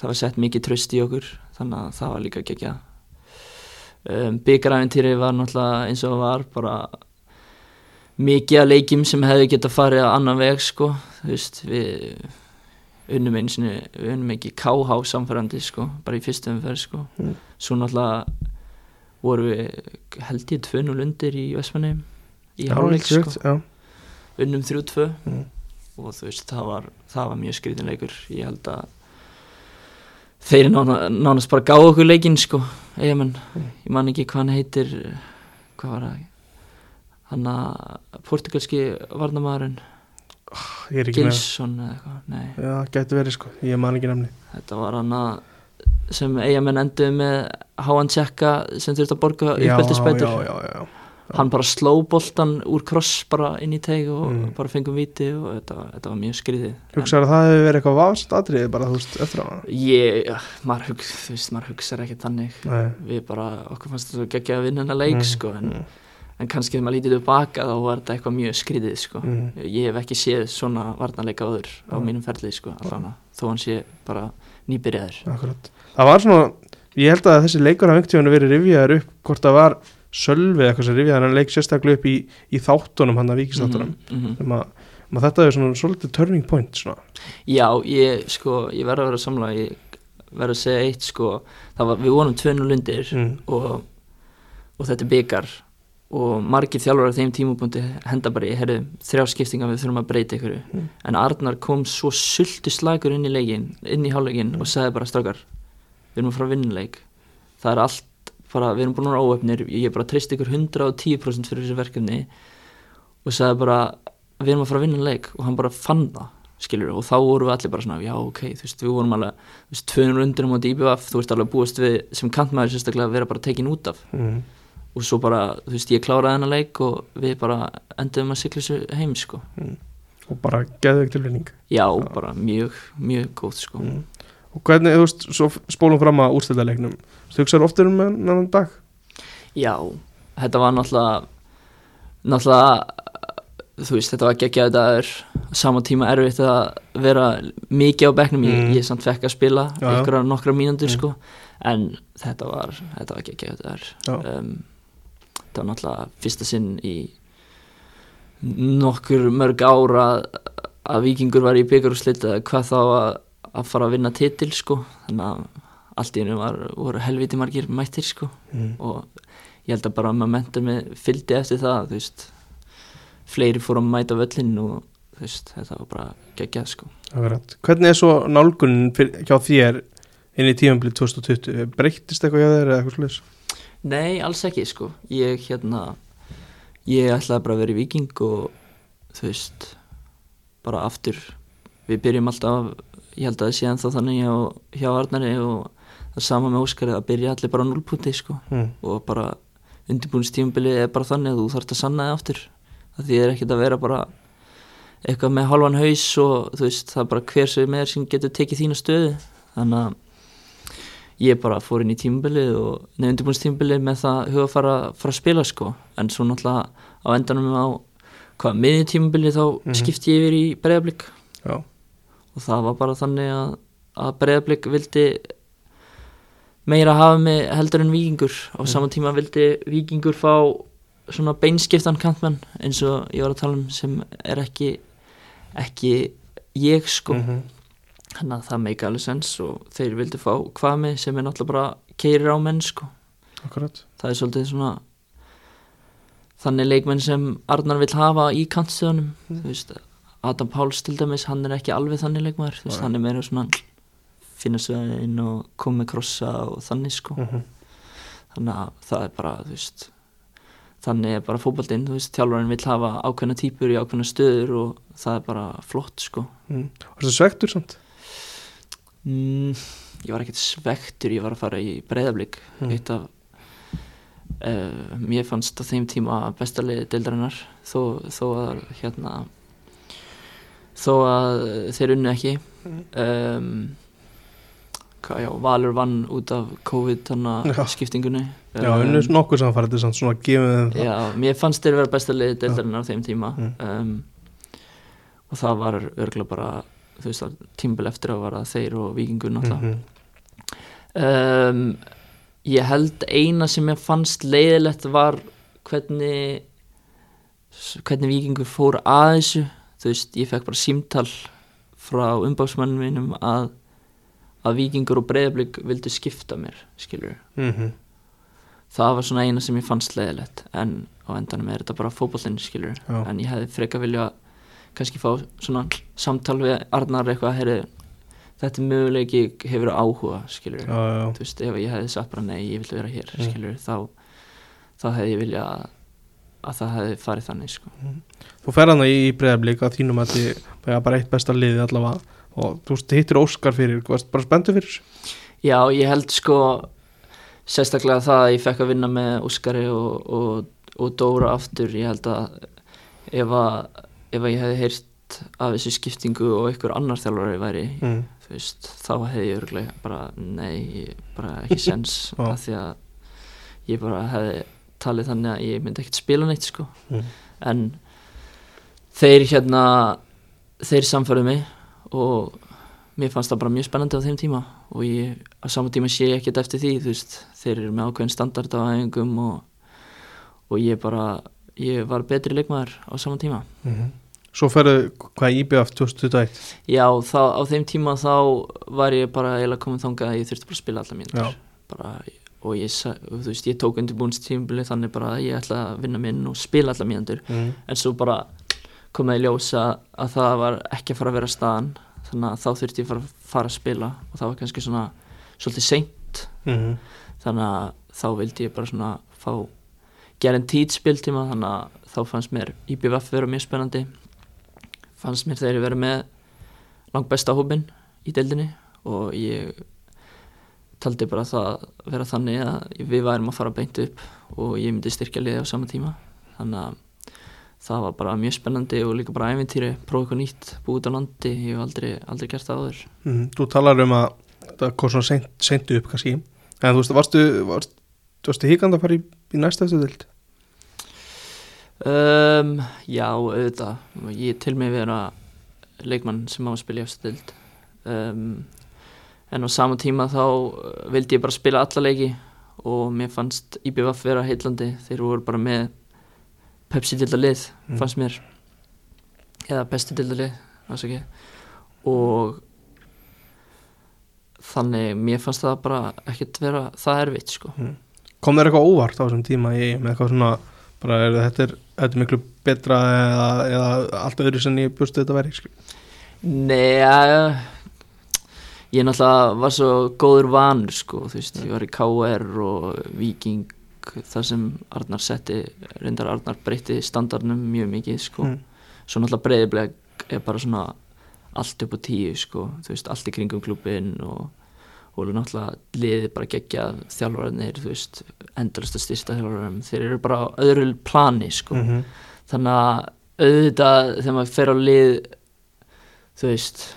það var sett mikið tröst í okkur þannig að það var líka geggjað. Um, byggaræfintýri var náttúrulega eins og var bara mikið að leikjum sem hefði getað farið á annan veg sko, þú veist við unnum eins og við unnum ekki KH samfærandi sko, bara í fyrstu umferð sko. Mm. svo náttúrulega voru við held ég 2-0 undir í Vestmanni í hálfleik sko, unnum 3-2 Mm. Og þú veist það var, það var mjög skrítinleikur ég held að þeir nána, nánast bara gáðu okkur leikinn sko, eigamenn Mm. ég man ekki hvað hann heitir hvað var það? Hann að portugalski varnamæðurinn ég er ekki með Gilsson eða eitthvað, nei. Já, gæti verið sko, ég man ekki nefni þetta var hann að sem eigamenn enduðu með háan tjekka sem þurfti að borga Já, uppeldisbætur já, já, já, já. Hann bara sló boltan úr kross bara inn í teig og Mm. bara fengum viti og þetta, þetta var mjög skriðið Hugsaður að það hefur verið eitthvað vafst atriði bara, þú veist, eftir á hana? Ég, maður, hug, þú veist, maður hugsar ekki þannig. Nei, við bara, okkur fannst þetta geggja að vinna hennar leik Mm, sko, en, mm, en kannski þegar maður lítið tilbaka þá var þetta eitthvað mjög skriðið sko. mm. ég hef ekki séð svona varnarleika áður á Já. mínum ferlið sko, allavega, þó hann sé bara nýbyrjaður. Akkurat. Það var svona, ég held að þessi leikur einhvern tíðan verið rifjaður upp hvort það var Sölvi eða eitthvað sem rifjaður hann leik sérstaklega upp í, í þáttunum hann að vikistáttunum Mhm, mhm. um að, um að þetta er svona svolítið turning point svona. Já, ég, sko, ég verð að vera samla ég verð að segja eitt sko, var, við vonum 2-0 undir mm. og, og þetta er byggar og margir þjálfur á þeim tímubúndi henda bara í, herru, þrjá skiptingar við þurfum að breyta ykkur Mm. en Arnar kom svo sultu slagur inn í leikin inn í hálfleikin og sagði bara strákar við erum að fara að vinna leik það er allt bara, við erum búin að vera óöfnir ég bara treysta ykkur 110% fyrir þessu verkefni og sagði bara við erum að fara að vinna leik og hann bara fann það skilur og þá vorum við allir bara svona já ok, þú veist, við vorum alveg þú veist, 200 undir á DBF, þú veist alveg búist við sem kantmaður sérstaklega að vera bara tekin út af Mm. og svo bara, þú veist, ég kláraði hennar leik og við bara endaðum að sigla þessu heim sko. og bara geðu ekki tilvinning já, bara mjög, mjög góð sko. mm. og hvernig, þú veist, svo spólum fram að úrstæðaleiknum þú hugsaður oftur um enn dag? Já, þetta var náttúrulega náttúrulega þú veist, þetta var geggjað dagur. Á sama tíma erfitt að vera mikið á bekknum, ég, Mm. ég samt fekk að spila já. einhverja nokkra mínútur Mm. sko. En þetta var, þetta var geggjað dagur. Um, þetta var náttúrulega fyrsta sinn í nokkur mörg ára að vikingur var í byggarúslit eða hvað þá að, að fara að vinna titil sko. Þannig að allt í hennu voru helviti margir mættir sko. Mm. og ég held að bara momentumi fylgdi eftir það þú veist. Fleiri fóru að mæta völlin og þú veist þetta var bara geggjað sko. Akkurat. hvernig er svo nálgunin hjá þér inn í tímanblið 2020 breyttist eitthvað hjá þér eða eitthvað sluðis Nei, alls ekki sko. Ég hérna ég ætlaði bara að vera í viking og þú veist bara aftur. Við byrjum alltaf ég held að það sé ennþá þannig hjá, hjá Arnari og það sama með Óskari að byrja allir bara á núlpunti sko. Mm. og bara undirbúinistímabilið er bara þannig að þú þarfst að sanna þig aftur. Það þýðir ekkert að vera bara eitthvað með halvan haus og þú veist það er bara hver sem er sem getur tekið þína stöðu. Þannig að ég bara fór inn í tímabilið og nefn undirbúinistímabilið með það huga að fara, fara að spila sko. En svo náttúrulega á endanum á hvað miðjum tímabilið þá Mhm. skipti ég yfir í breyðablík já, og það var bara þannig að, að breyðablík vildi meira hafa mig heldur en vikingur á Mm. sama tíma vildi vikingur fá svona beinskiptan kantmenn eins og ég var að tala um sem er ekki ekki ég sko. Mhm. þannig að það meika alveg sens og þeir vildi fá kvami sem er náttúrulega bara keirir á menn sko. Akkurat. Það er svolítið svona þannig leikmenn sem Arnar vill hafa í kantstöðunum. Þú veist, Adam Páls til dæmis hann er ekki alveg þannig veist, Nei. hann er meira svona finna sveðin og koma með krossa og þannig sko Mhm. þannig að það er bara veist þannig er bara veist, þjálfarinn vill hafa ákveðna típur í ákveðna stöður og það er bara flott sko mm. Varstu svektur samt? mm, ég var ekkert svektur ég var að fara í breyðablík Mm. eitt af uh, mér fannst á þeim tíma bestalið deildarinnar þó, þó að hérna þó að þeir unni ekki um, hvað, já, Valur vann út af COVID Já. skiptingunni Já, unnur nokkuð samfærið samt svona gefið þeim það Já, mér fannst þeir vera besta liði deildarinnar á þeim tíma Mm. um, og það var örgulega bara þú veist að tímbil eftir að vara þeir og vikingur náttúrulega Mhm. um, ég held eina sem ég fannst leiðilegt var hvernig hvernig vikingur fór að þessu þú veist, ég fekk bara símtal frá umbásmannum mínum að að vikingur og breyðablík vildu skipta mér, skilur Mhm. það var svona eina sem ég fannst leiðilegt en á endanum er þetta bara fótbollin skilur Já. en ég hefði freka vilja kannski fá svona samtal við Arnar eitthvað heyri, þetta er möguleiki hefur áhuga skilur Já, þú veist ef ég hefði sagt bara nei ég vil vera hér Mm. skilur þá, þá hefði ég vilja að það hefði farið þannig sko. Þú fer hana í breyðablík að þínum að þið bara eitt besta liði allavega og þú veist, hittir Óskar fyrir, varst bara spenntu fyrir þessu? já ég held sko sérstaklega það að ég fekk að vinna með Óskari og, og, og Dóra aftur ég held að ef að, ef að ég hefði heyrt af þessu skiptingu og einhver annar þjálfari væri Mm. veist, þá hefði ég örglega bara, nei, bara ekki sens [LAUGHS] af því að ég bara hefði talið þannig að ég myndi ekkert spila neitt sko Mm. en þeir hérna þeir samfærðu mig og mér fannst það bara mjög spennandi á þeim tíma og ég á sama tíma sé ég ekkert eftir því þú veist, þeir eru með ákveðin standard á æfingum og, og ég bara ég var betri leikmaður á sama tíma Mhm. Svo ferðu, hvað IBF 2021? Já, þá, á þeim tíma þá var ég bara eiginlega komin þangað að ég þurfti bara að spila alla bara, og ég, þú veist, ég tók undirbúinstímabili þannig bara að ég ætla að vinna minn og spila alla mínútur Mm. en svo bara kom það í ljós að, að það var ekki að fara að vera staðan. Þannig að þá þurfti ég að fara, fara að spila og það var kannski svona svolítið seint. Mm. þannig að þá vildi ég bara svona fá guaranteed spiltíma þannig að þá fannst mér IBVF vera mjög spennandi. Fannst mér þeir vera með langt besta hópin í deildinni og ég taldi bara það vera þannig að við værum að fara beint upp og ég myndi styrkja liði á sama tíma. Þannig að það var bara mjög spennandi og líka bara ævintýri prófa eitthvað nýtt, búið út á landi ég hef aldrei, aldrei gert það áður Mm. Þú talar um að það kom svona seint, seintu upp kannski en þú veist, varstu, varstu, varstu híkand að fara í, í næsta eftir dild? Um, já, auðvitað ég til mig vera leikmann sem á að spila í eftirdild um, en á sama tíma þá uh, vildi ég bara spila alla leiki og mér fannst IBVF vera heitlandi þeir voru bara með Pepsi dildalið Mm. fannst mér eða besti dildalið afsakið. og þannig mér fannst það bara ekkert vera það erfitt sko Kom þér eitthvað óvart á þessum tíma í með eitthvað svona, bara er þetta er, þetta er miklu betra eða, eða allt öðru sem ég bjóstu þetta skil? Nei, ja, ég náttúrulega var svo góður vanur sko, þú veist, ég var í KR og Viking þar sem Arnar setti, reyndar Arnar breytti standardnum mjög mikið sko, Mm. svo náttúrulega breyðibleg er bara svona allt upp á tíu sko, þú veist, allt í kringum klubin og, og náttúrulega liðið bara gegja þjálfararnir, þú veist, endalist að styrsta þjálfararum, þeir eru bara á öðru plani sko, -hmm. þannig að auðvitað þegar maður fer á lið þú veist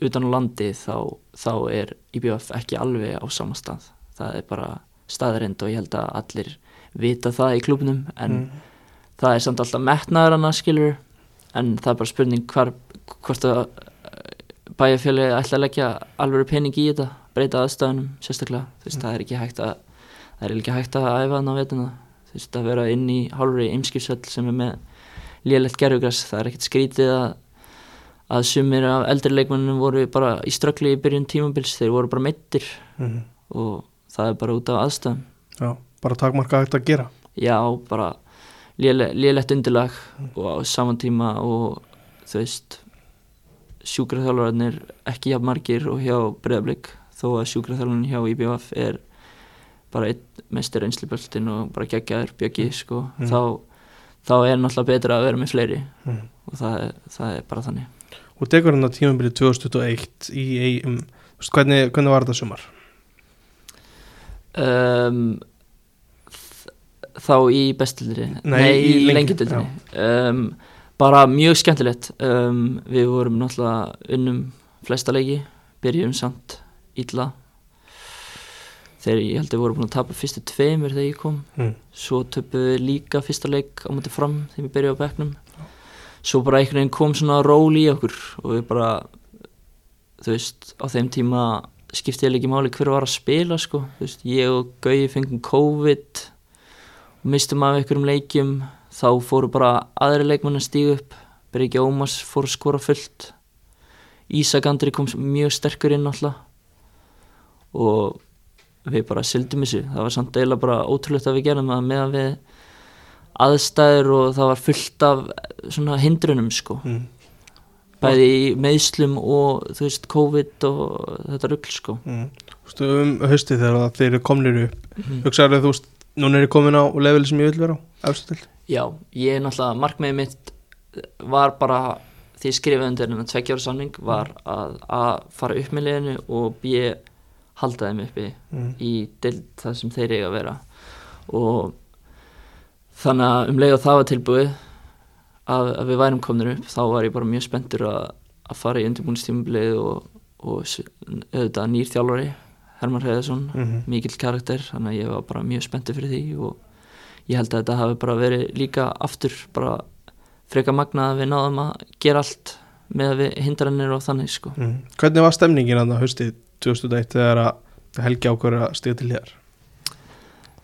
utan á landi þá, þá er IBF ekki alveg á sama stað. Það er bara staðarind og ég held að allir vita það í klubnum en Mm. það er samt alltaf metnaður hana skilur en það er bara spurning hvar, hvort að bæjarfjöli ætla að leggja alveg pening í þetta breyta aðstæðunum sérstaklega. Þú veist, það er ekki hægt að það er ekki hægt að æfa hann á vetuna þú veist, að vera inn í hálfri ymskipsvell sem er með lélegt gerfugræs það er ekkert skrítið að að sumir af eldri leikmennum voru bara í ströggli í byrjun tímabils þeir voru bara meittir Mm. og það er bara út af aðstæðum. Já, bara takmarka hægt að gera. Já, bara lélegt undirlag og á saman tíma og þú veist sjúkraþjálfararnir ekki hjá margir og hjá Breðablík þó að sjúkraþjálfararnir hjá IBF er bara einn mestir einslipöldin og bara geggjaður bjöggi sko, Mm. þá, þá er náttúrulega betra að vera með fleiri Mm. og það er, það er bara þannig. Og tekur hann að tímabilið 2021 í EIM Þú veist, hvernig, hvernig var þetta sumar? Um, þá í bestildri Nei, nei, í í lengjadildinni um, bara mjög skemmtilegt. Um, við vorum náttúrulega unnum flesta leiki, byrjum samt illa. Þegar ég held að við vorum búin að tapa fyrstu tveimur þegar ég kom. Mm. svo töpuðum við líka fyrsta leik á mútið fram þegar við byrjuðum á bekknum. Svo bara einhvern veginn kom svona ról í okkur og við bara þú veist, á þeim tíma skipti ég ekki máli hver var að spila sko, veist, ég og Gauði fengum COVID og mistum af einhverjum leikjum. Þá fóru bara aðri leikmenn að stíga upp. Breki Ómas fór að skora fullt. Ísak Andri kom mjög sterkur inn alltaf og við bara sildum þessu. Það var samt eiginlega bara ótrúlegt að við gerum það meðan við aðstæður og það var fullt af hindrunum sko. Mm. Bæði í meðslum og þú veist COVID og þetta rugl sko Mm. Þú veist, um haustið þegar þeir eru komnir upp Mhm. hugsaður þú veist, núna er ég komin á level sem ég vil vera á, til Já, ég er náttúrulega, markmiðið mitt var bara því ég skrifaði undir hennar tveggjára samning var að A fara upp með liðinu og B halda þeim uppi mm. í dild það sem þeir eiga að vera og þannig að um leið og það var tilbúið að, að við værum komnir upp þá var ég bara mjög spenntur að, að fara í undirbúinistímubilið og, og auðvitað nýr þjálfari Herman Hreðarsson Mm mikill karakter þannig að ég var bara mjög spenntur fyrir því og ég held að þetta hafi bara verið líka aftur bara freka magnað að við náðum að gera allt með að við hindranir og þannig sko. Mm. hvernig var stemningin að það haustið 2001 þegar að Helgi ákvör að stiga til hér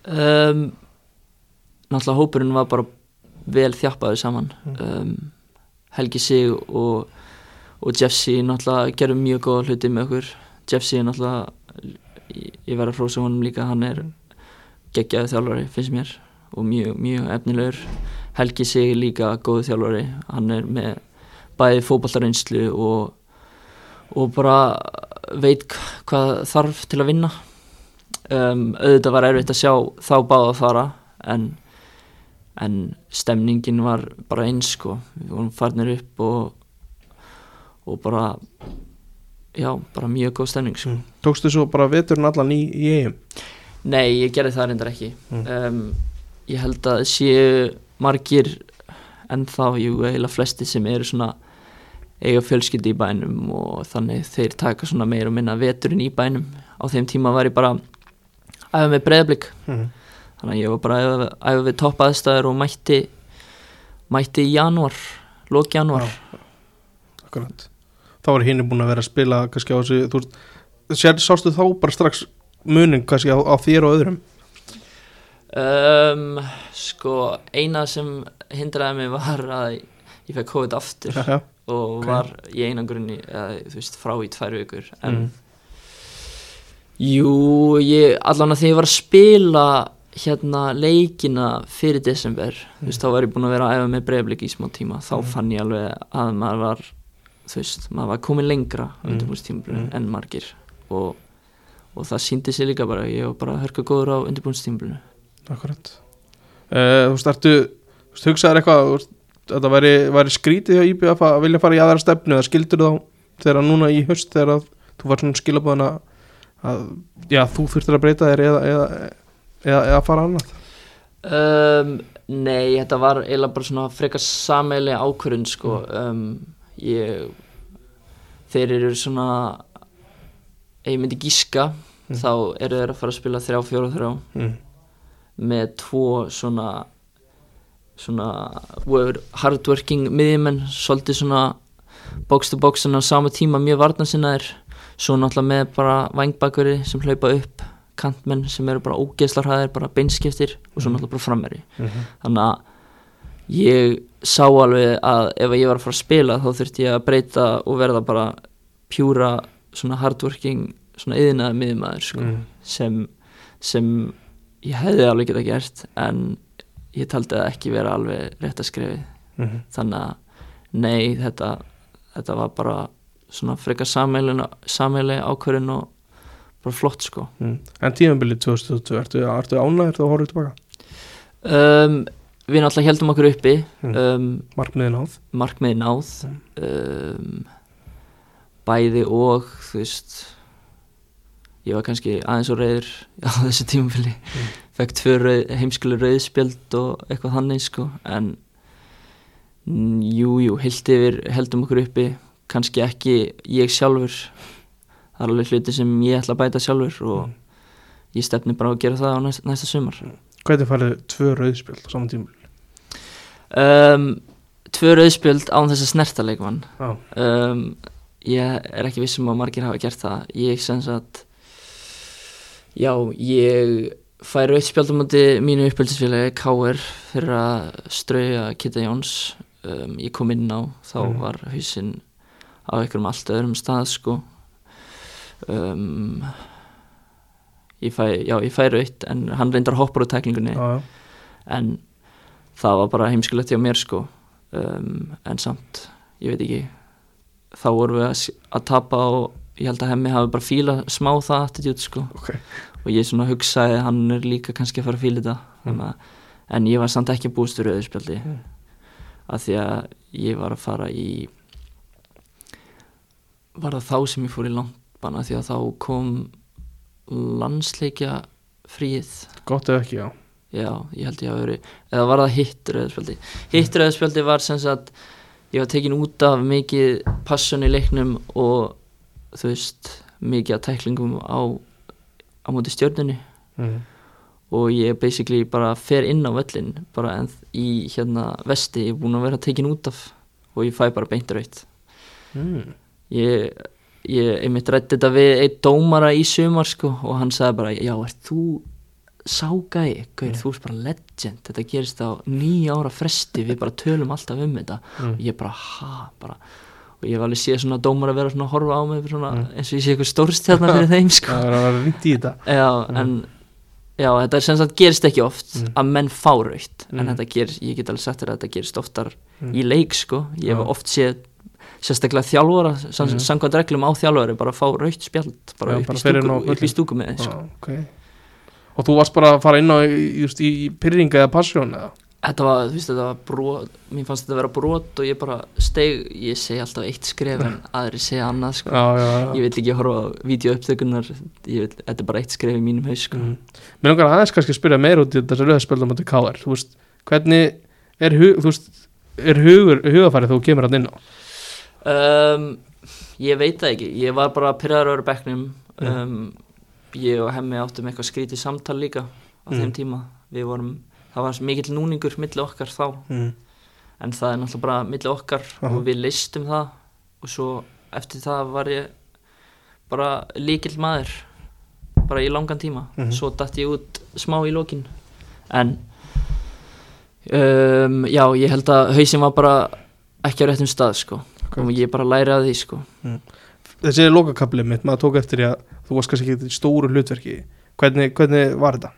um, náttúrulega hópurinn var bara vel þjappaður saman. Mm. um, Helgi Sig og, og Jeffsy náttúrulega gerðu mjög góða hluti með okkur. Jeffsy er náttúrulega ég, ég verð að hrósa honum líka hann er geggjaði þjálfari finnst mér og mjög, mjög efnilegur. Helgi Sig líka góðu þjálfari hann er með bæði fótballtareynslu og, og bara veit hva- hvað þarf til að vinna. Um, auðvitað var erfitt að sjá þá báða fara en, en stemningin var bara eins sko, við vorum farnir upp og, og bara já, bara mjög góð stemning sko. mm. tókstu svo bara veturinn allan í, í EIM Nei, ég gerði það reyndar ekki Mm. um, ég held að séu margir ennþá, jú, eiginlega flesti sem eru svona eiga fjölskyldi í bænum og þannig þeir taka svona meira og minna veturinn í bænum á þeim tíma var ég bara æfa með breyðablík mm. Þannig að ég var bara að æfa, við topp aðstæður og mætti mætti í janúar lók janúar akkurat þá var hinn búin að vera að spila kannski á þessu þú veist, sér, sástu þá bara strax munin kannski á, á þér og öðrum um, sko eina sem hindraði mig var að ég fekk COVID aftur já, já. og ok. var í einangrunni eða þú veist frá í tvær vikur en Mm. jú, ég allan að þegar ég var að spila hérna leikina fyrir desember þú veist, þá var ég búin að vera að æfa með breyflik í smá tíma þá Mm. fann ég alveg að maður var þú veist, maður var komin lengra Mm. Mm. en margir og, og það síndi sér líka bara ég var bara að hörka góður á undirbúinstímabilinu akkurat uh, þú veist, ertu þú veist, hugsaður eitthvað þú veist, þetta væri, væri skrítið hjá IBF að vilja fara í aðra stefnu eða skildur þá þegar núna í höst þegar að þú var svona skilabóðan að, að já, þú þurftir að breyta þér eða, eða, eða, eða fara annað? Um, nei, þetta var eiginlega bara svona frekar sameilega ákvörðun sko. Um, ég þeir eru svona ef ég myndi gíska Mm. þá eru þeir að fara að spila þrjá, fjóra, þrjá. Mm. með tvo svona svona hardworking miðjumenn, svolítið svona box to box en á sama tíma mjög varnarsinnaðir. Svo náttúrulega með bara vangbakveri sem hlaupa upp kantmenn sem eru bara ógeðslarhæðir bara beinskiptir og svo Mhm. náttúrulega bara frammeri Mm þannig að ég sá alveg að ef ég var að fara að spila þá þurfti ég að breyta og verða bara pjúra svona hardworking svona yðinaði miðjumæður sko Mm. sem, sem ég hefði alveg geta gert en ég taldi það ekki vera alveg rétt að skrifi mm þannig að nei þetta, þetta var bara svona frekar sammeili ákvörðin og bara flott sko. Mm. En tímabilið 2022, ertu, ertu ánæður þá horfðu tilbaka? um, við náttúrulega heldum okkur uppi. Mm. um, Markmiðin áð markmiði náð. Um, bæði og þú veist ég var kannski aðeins og reyður [LAUGHS] á þessu tímafili Mm. fekk tvö rauð, heimskulu rauðspjöld og eitthvað þannig sko. En mm, jú, heilt yfir heldum okkur uppi. Kannski ekki ég sjálfur það er alveg hluti sem ég ætla að bæta sjálfur og Mm. ég stefni bara að gera það á næsta, næsta sumar Hvernig farið tvö rauðspjöld á saman tímabilið? um, tvö rauðspjöld án þess að snerta leikmann Já, um, ég er ekki vissum að margir hafa gert það ég sem sagt já, ég fæ rauðspjöld á móti mínu uppbyldisfélagi K.R. fyrir að strauja Kitta Jóns um, ég kom inn á þá Mhm. var hausinn á einhverjum allt öðrum stað sko um, ég fæ, já, ég fæ rauðt en hann reyndar hoppar á tæklingunni já, en það var bara heimskulegt hjá mér sko um, en samt, ég veit ekki þá vorum við að, að tapa og ég held að hemmi hafi bara fíla smá það attitude sko Ok. og ég svona hugsaði að hann er líka kannski að fara að fíla þetta Mm. mm. en ég var samt ekki að búast fyrir auðspjaldi Mm. af því að ég var að fara í var það þá sem ég fór í langbanna því að þá kom landsleikja fríð Gott eða ekki, já. Já, ég held ég hafi verið eða var það hitt rauðspjaldi hitt rauðspjaldi var sem sagt ég var tekin út af mikið passion í leiknum og þú veist, mikið að tæklingum á, á móti stjörnunni. Mm. og ég basically bara fer inn á völlin bara en í hérna vesti ég er búin að vera tekin út af og ég fæ bara beint rautt. Mm. ég, ég einmitt rætti þetta við einn dómara í sumar sko og hann sagði bara, já, ert þú sá gæi, gauð, þú ert bara legend. Þetta gerist á nýja ára fresti. Við bara tölum alltaf um þetta. Mm. og ég bara, ha, bara og ég hef alveg séð svona dómara vera svona að horfa á mig svona, Mm. eins og ég sé eitthvað stórstjarnar fyrir þeim [LAUGHS] sko. Það er að ringt í þetta. Já, en já, þetta er sem sagt gerist ekki oft Mm. að menn fá raukt en Mm. þetta gerist, ég get alveg sagt þér að þetta gerist oftar Mm. í leik sko, ég hef oft séð sérstaklega þjálfara, Mhm. samkvæmt reglum á þjálfari bara fá raukt spjald bara, Já, upp, bara í stúku, upp í stúku með sko. Já, ok Og þú varst bara að fara inn á just, í pyrringa eða passjón eða? þetta var, þú veist, þetta var brot mér fannst þetta að vera brot og ég bara steg, ég segi alltaf eitt skref en [LAUGHS] aðri segja annað sko. Já, já, já ég vil ekki horfa á vil, þetta er bara eitt skref í mínum haus sko. mm. Mér langar aðeins kannski að spyrja meira út í þessu rauðspjöld á móti KR Þú veist, hvernig er, hug, þú veist, er hugur, hugafærið þú kemur hann inn á? Um, ég veit það ekki, ég var bara pyrraður öru bekknum um, ég og hemmi áttum eitthvað skrítið samtal líka á Mm. þeim tíma við vorum, það var mikill núningur milli okkar þá, Mm. en það er náttúrulega bara milli okkar Aha. og við listum það og svo eftir það var ég bara líkill maður bara í langan tíma Mhm. svo datt ég út smá í lokin en um, já, ég held að hausinn var bara ekki á réttum stað sko. Og ég bara læri að því sko Þessi lokakablið mitt, maður tók eftir því að þú varst kannski ekki í stóru hlutverki Hvernig, hvernig var þetta?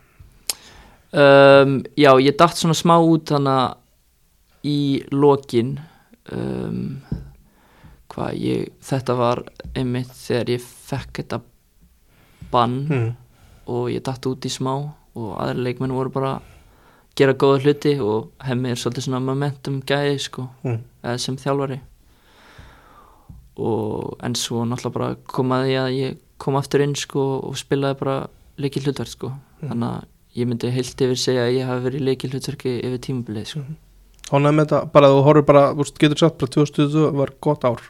um, Já, ég datt svona smá út þannig að í lokin um, hvað ég þetta var einmitt þegar ég fekk þetta bann Mm. og ég datt út í smá og aðri leikmenn voru bara gera góða hluti og hemmi er svolítið svona momentum gæði sko Mm. sem þjálfari og en svo náttúrulega bara kom að ég kom aftur inn sko og spilaði bara leikil hlutverk sko. Mm. þannig að ég myndi heilt yfir segja að ég hafi verið leikil hlutverki yfir tímabilið sko. Hónaði með þetta, bara þú horfir bara, þú getur sagt bara 2020 var gott ár.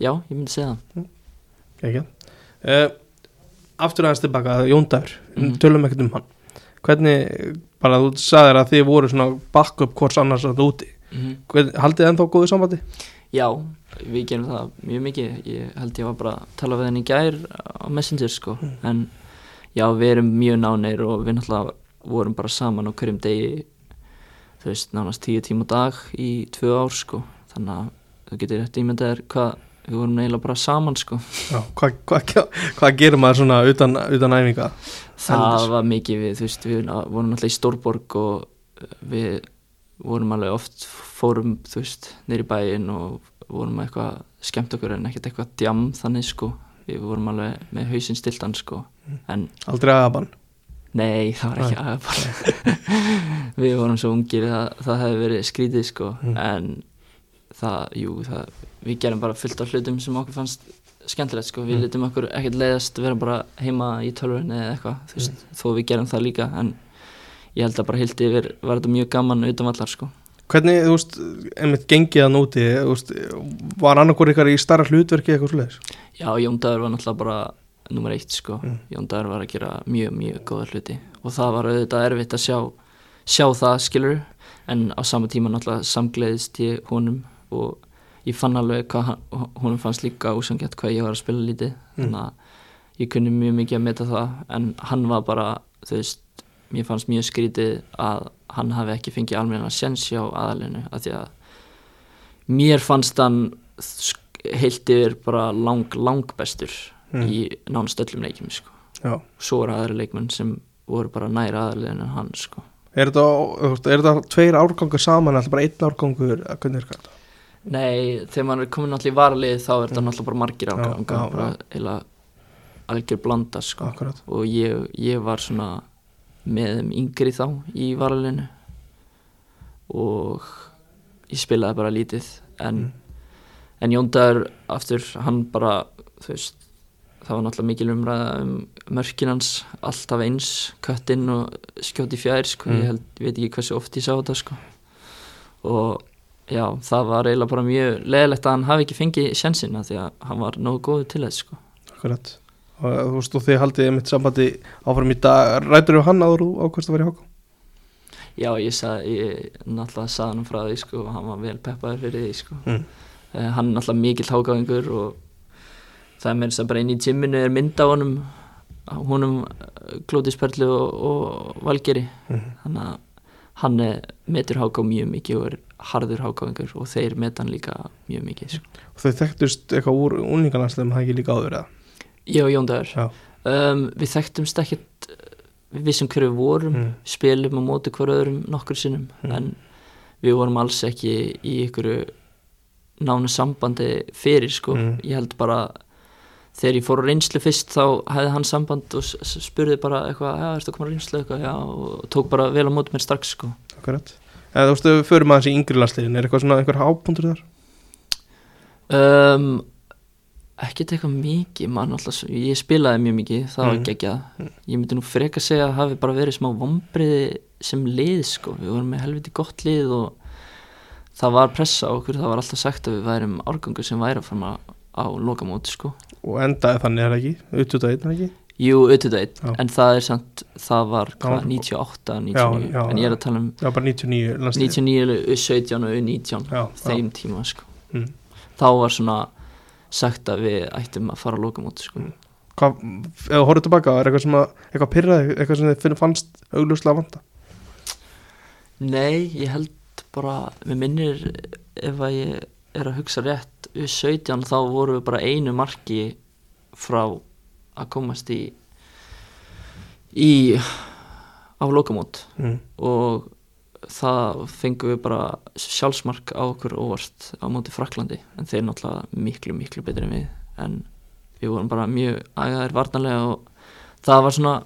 Já, ég myndi segja það. Ekki uh, Aftur aðeins tilbaka, Jóndar Mhm. Tölum ekkert um hann. Hvernig, bara þú sagðir að þið voru svona backup hvors annars að úti. Mm Hvern, Haldið þið ennþá góðu sambandi? já, við gerum það mjög mikið. Ég held ég var bara að tala við henni í gær á Messenger sko. En já, við erum mjög nánir og við náttúrulega vorum bara saman á hverjum degi þú veist, nánast tíu tíma á dag í tvö ár sko. Þannig að þú getur rétt ímyndað þér hvað við vorum eiginlega bara saman sko. Já, hvað hva, hva, hva gerir maður svona utan, utan æfinga? það Heldur. var mikið við, þú veist, við vorum náttúrulega í Stórborg og við vorum alveg oft fórum þú veist neyri bæinn og vorum eitthvað skemmt okkur en ekkert eitthvað djam þannig sko. Við vorum alveg með hausinn stiltan sko. En Aldrei aðabann nei það var ekki aðeins [LAUGHS] við vorum svo ungir að það hefði verið skrítið sko. Mm. en það, jú, það við gerum bara fullt af hlutum sem okkur fannst skemmtilegt sko, við Mm. litum okkur ekkert leiðast vera bara heima í tölvunni eða eitthvað, veist, þó við gerum það líka. En ég held að bara hildi yfir var þetta mjög gaman utan vallar sko Hvernig, þú veist, einmitt gengið að nóti þú veist, var annarkur ykkar í starra hlutverki eitthvað svoleiðis? Já, Jón Dagur var náttúrulega bara nummer eitt sko, Mm. Jón Dagur var að gera mjög, mjög góða hluti og það var auðvitað erfitt að sjá, sjá það skilur, en á sama tíma náttúrulega samgleðist ég honum og ég fann alveg hvað honum fannst líka úsangjart hvað ég var að spila lítið, Mm. þannig að ég kunni mjög mikið að meta það, en hann var bara, þú veist, mér fannst mjög skrítið að hann hafi ekki fengið almenna sjens hjá aðalinu, af því að mér fannst hann heilt yfir bara lang, lang bestur Mm. í nánast öllum leikjum sko. Svo eru aðri leikmenn sem voru bara næri aðaliðin en hann sko. Er þetta, er tveir árgangur saman, alltaf bara einn árgangur, eða hvernig er þetta? Nei, þegar maður er komin allir í varalið þá er þetta náttúrulega bara margir Mm. Já, bara eila algjör blanda sko. Og ég, ég var svona með yngri þá í varaliðinu og ég spilaði bara lítið en, Mm. en Jóndagur aftur, hann bara veist, það var náttúrulega mikil umræða um mörkin hans alltaf eins, köttinn og skjóti fjær sko, Mm. ég, held, veit ekki hversu oft ég sá þetta sko og já, það var eiginlega bara mjög leðilegt að hann hafi ekki fengið sjansina því að hann var nógu góður til þess sko Akkurat. Og þú veist, og þið haldið einmitt sambandi áfram í dag, rætur þú hann áður þú ákvæmst að vera í háká? Já, ég, sað, ég náttúrulega saði hann frá því sko og hann var vel peppaður fyrir því sko Mm. uh, hann er náttúrulega mikill hágáðingur og það er mér þess að bara inn í tíminu er mynd á honum honum Klótisperlu og, og Valgeri Mm. þannig að hann metur háká mjög mikið og er harður hágáðingur og þeir meta hann líka mjög mikið sko. Og þau þekktust eitthvað úr unlingarlandslegum, það ekki líka áður eða? Ég og Jón Já. um, við þekktumst ekkert við vissum hverju við vorum Mm. spilum á móti hver öðrum nokkur sinnum Mm. en við vorum alls ekki í ykkur nánu sambandi fyrir sko Mm. ég held bara þegar ég fór á reynslu fyrst þá hefði hann samband og spurði bara eitthvað, já, ertu að koma á reynslu eitthvað, já, og tók bara vel á móti mér strax sko Akkurat. Eða þú veist, við förum aðeins í yngri landslegin, er eitthvað svona einhver hápuntur þar? um, ekkert eitthvað mikið mann alltaf, ég spilaði mjög mikið það var Mm. geggjað, ég myndi nú freka segja að hafi bara verið smá vombriði sem lið sko, við vorum með helviti gott lið og það var pressa okkur, það var alltaf sagt að við værum árgangur sem væri að fara á lokamóti sko Og endaði þannig er ekki, auðvitað einn er ekki? Jú, auðvitað einn, en það er samt, það var hvað, var- 98, 99, Já, já, en ég er að tala um Já, bara 99 landslegin. 99, 17 og 19, Já, þeim tíma sko. Mm. Þá var svona sagt að við ættum að fara að loka móti sko. Hvað, ef þú horfður tilbaka, er eitthvað sem að, eitthvað pyrraði, eitthvað sem þið fannst augljóslega vanda? Nei, ég held bara, mér minnir ef að ég er að hugsa rétt við 17 þá vorum við bara einu marki frá að komast í í á lokamót Mm. og það fengum við bara sjálfsmark á okkur óvart á móti Fraklandi en þeir náttúrulega miklu miklu betri en við en við vorum bara mjög ægaðir varnarlega og það var svona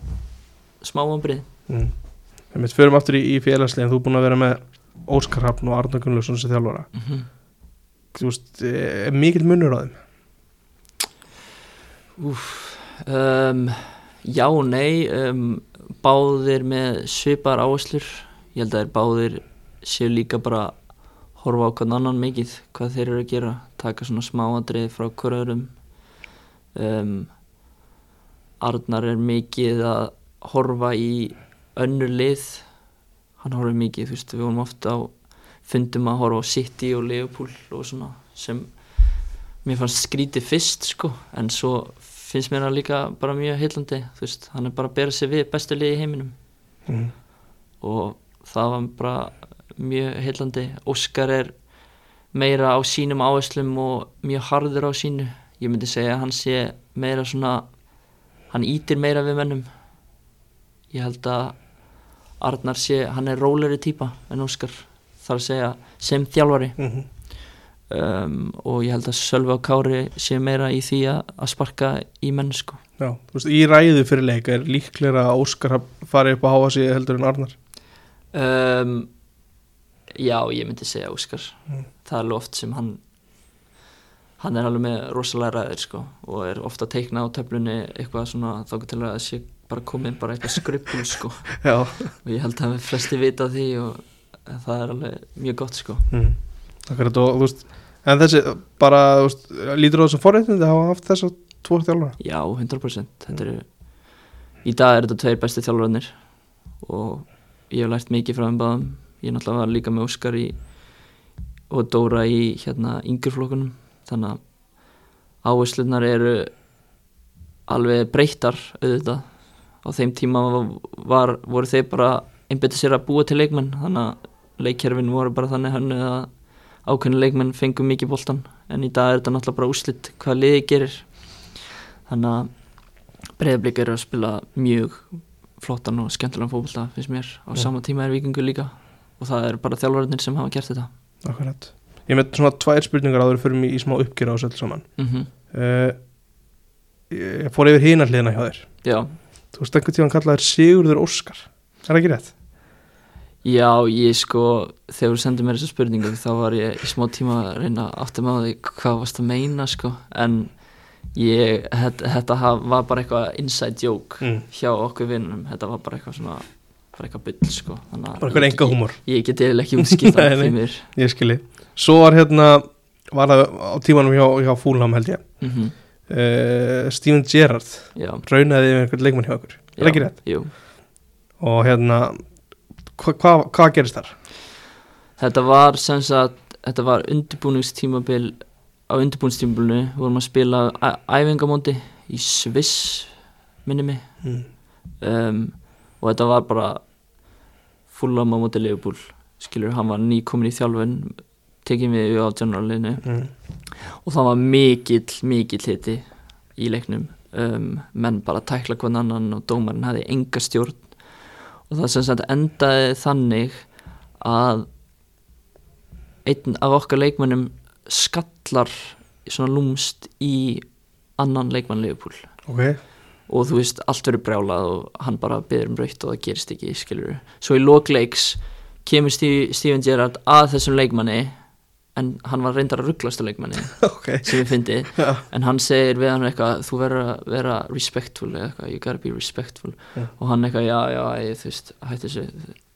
smá vombrið Mm. Við förum aftur í, í félagslegin, þú er búin að vera með Óskar Hafn og Arna Gunnlaugsson sem þjálfara. mm -hmm. Þú veist, er mikill munur á þeim? Úf, um, já og nei, um, báðir með svipar áherslur, ég held að þeir báðir séu líka bara horfa á hvern annan mikið, hvað þeir eru að gera, taka svona smáadrið frá hverjum. Um, Arnar er mikið að horfa í önnur lið, hann horfir mikið, þú veist, við vorum ofta á fundum að horfa á City og Liverpool og svona sem mér fannst skrítið fyrst sko en svo finnst mér það líka bara mjög heillandi þú veist, hann er bara að bera sig við bestu liði í heiminum Mm. og það var bara mjög heillandi. Óskar er meira á sínum áherslum og mjög harður á sínu. Ég myndi segja að hann sé meira svona hann ítir meira við mennum ég held að Arnar sé, hann er róleri típa en Óskar þarf að segja sem þjálfari. Mm um, og ég held að Sölvi og Kári sé meira í því að, sparka í mennsku Já, þú veist, í ræðu fyrir leik er líklega að Óskar fari upp að háa sig heldur en Arnar um, Já, ég myndi segja Óskar Mm. það er alveg oft sem hann hann er alveg með rosalega ræðir sko, og er ofta að teikna á töflunni eitthvað svona þá til að það sé bara komið bara eitthvað skrippul sko. [LAUGHS] Og ég held að flesti vita því og það er alveg mjög gott sko. mm. Akkurat og þú veist En þessi, bara, veist, lítur á þessum forréttindi að hafa haft þess að tvo þjálfara Já, 100% þetta eru, í dag er þetta tveir bestu þjálfararnir og ég hef lært mikið frá þeim báðum. Ég náttúrulega var líka með Óskar í og Dóra í hérna yngjurflokkunum þannig að áherslunar eru alveg breyttar auðvitað. Á þeim tíma var, voru þeir bara einbetið sér að búa til leikmenn. Þannig að leikkerfin voru bara þannig hannu að ákveðinu leikmenn fengum mikið boltan en í dag er þetta náttúrulega bara úslitt hvað liði gerir. Þannig að breyðablík eru að spila mjög flottan og skemmtilegan fókbalta finnst mér. Á Já. sama tíma er vikingur líka. Og það er bara þjálfarinnir sem hafa gert þetta. Akkurat. Ég með svona tvær spurningar áður fyrir mig í smá uppgjör á þessu saman. Mm uh, Ég fór yfir hina hliðina hjá þér. Já, Þú veist, einhvern tíðan kallaðir Sigurður Óskar. Er það ekki rétt? já, ég sko þegar þú sendir mér þessa spurningu þá var ég í smá tíma að reyna átta með á því hvað varst að meina sko. En ég, þetta, þetta var bara eitthvað inside joke Mm. hjá okkur vinnum, þetta var bara eitthvað svona bara eitthvað byll sko. Bara eitthvað ég- enga húmor Ég get eiginlega ekki útskipt [LAUGHS] Nei, það nei. fyrir mér. Ég skilji. Svo var hérna Var það á tímanum hjá, hjá Fúlham held ég. Mm uh, Steven Gerrard Já, Raunaði yfir einhvern leikmann hjá okkur. Er ekki rétt? Jú, Og hérna Hvað hva, hva gerist þar? Þetta var sem sagt, þetta var undirbúningstímabil á undirbúningstímabilinu. Vorum að spila æ- æfingamóti í Sviss minni mig. Mm. um, og þetta var bara fullam á móti Leifbúl skilur, hann var nýkomin í þjálfun tekið við á generalinu Mm. og það var mikill, mikill hiti í leiknum. Um, menn bara tækla hvern annan og dómarinn hafði enga stjórn. Og það sem sagt endaði þannig að einn af okkar leikmennum skallar svona lúmst í annan leikmann Leifupúl Ok. Og þú veist, allt verður brjálað og hann bara byrður um raukt og það gerist ekki, skilur svo í lokleiks kemur Steve, Steven Gerrard að þessum leikmanni en hann var reyndar að rugglast á leikmanni [LAUGHS] Ok. sem ég fyndi. Já. en hann segir við hann eitthvað þú verður að vera respectful eða eitthvað, you gotta be respectful. Já. og hann eitthvað, já, já, ég, þú veist hætti þessu,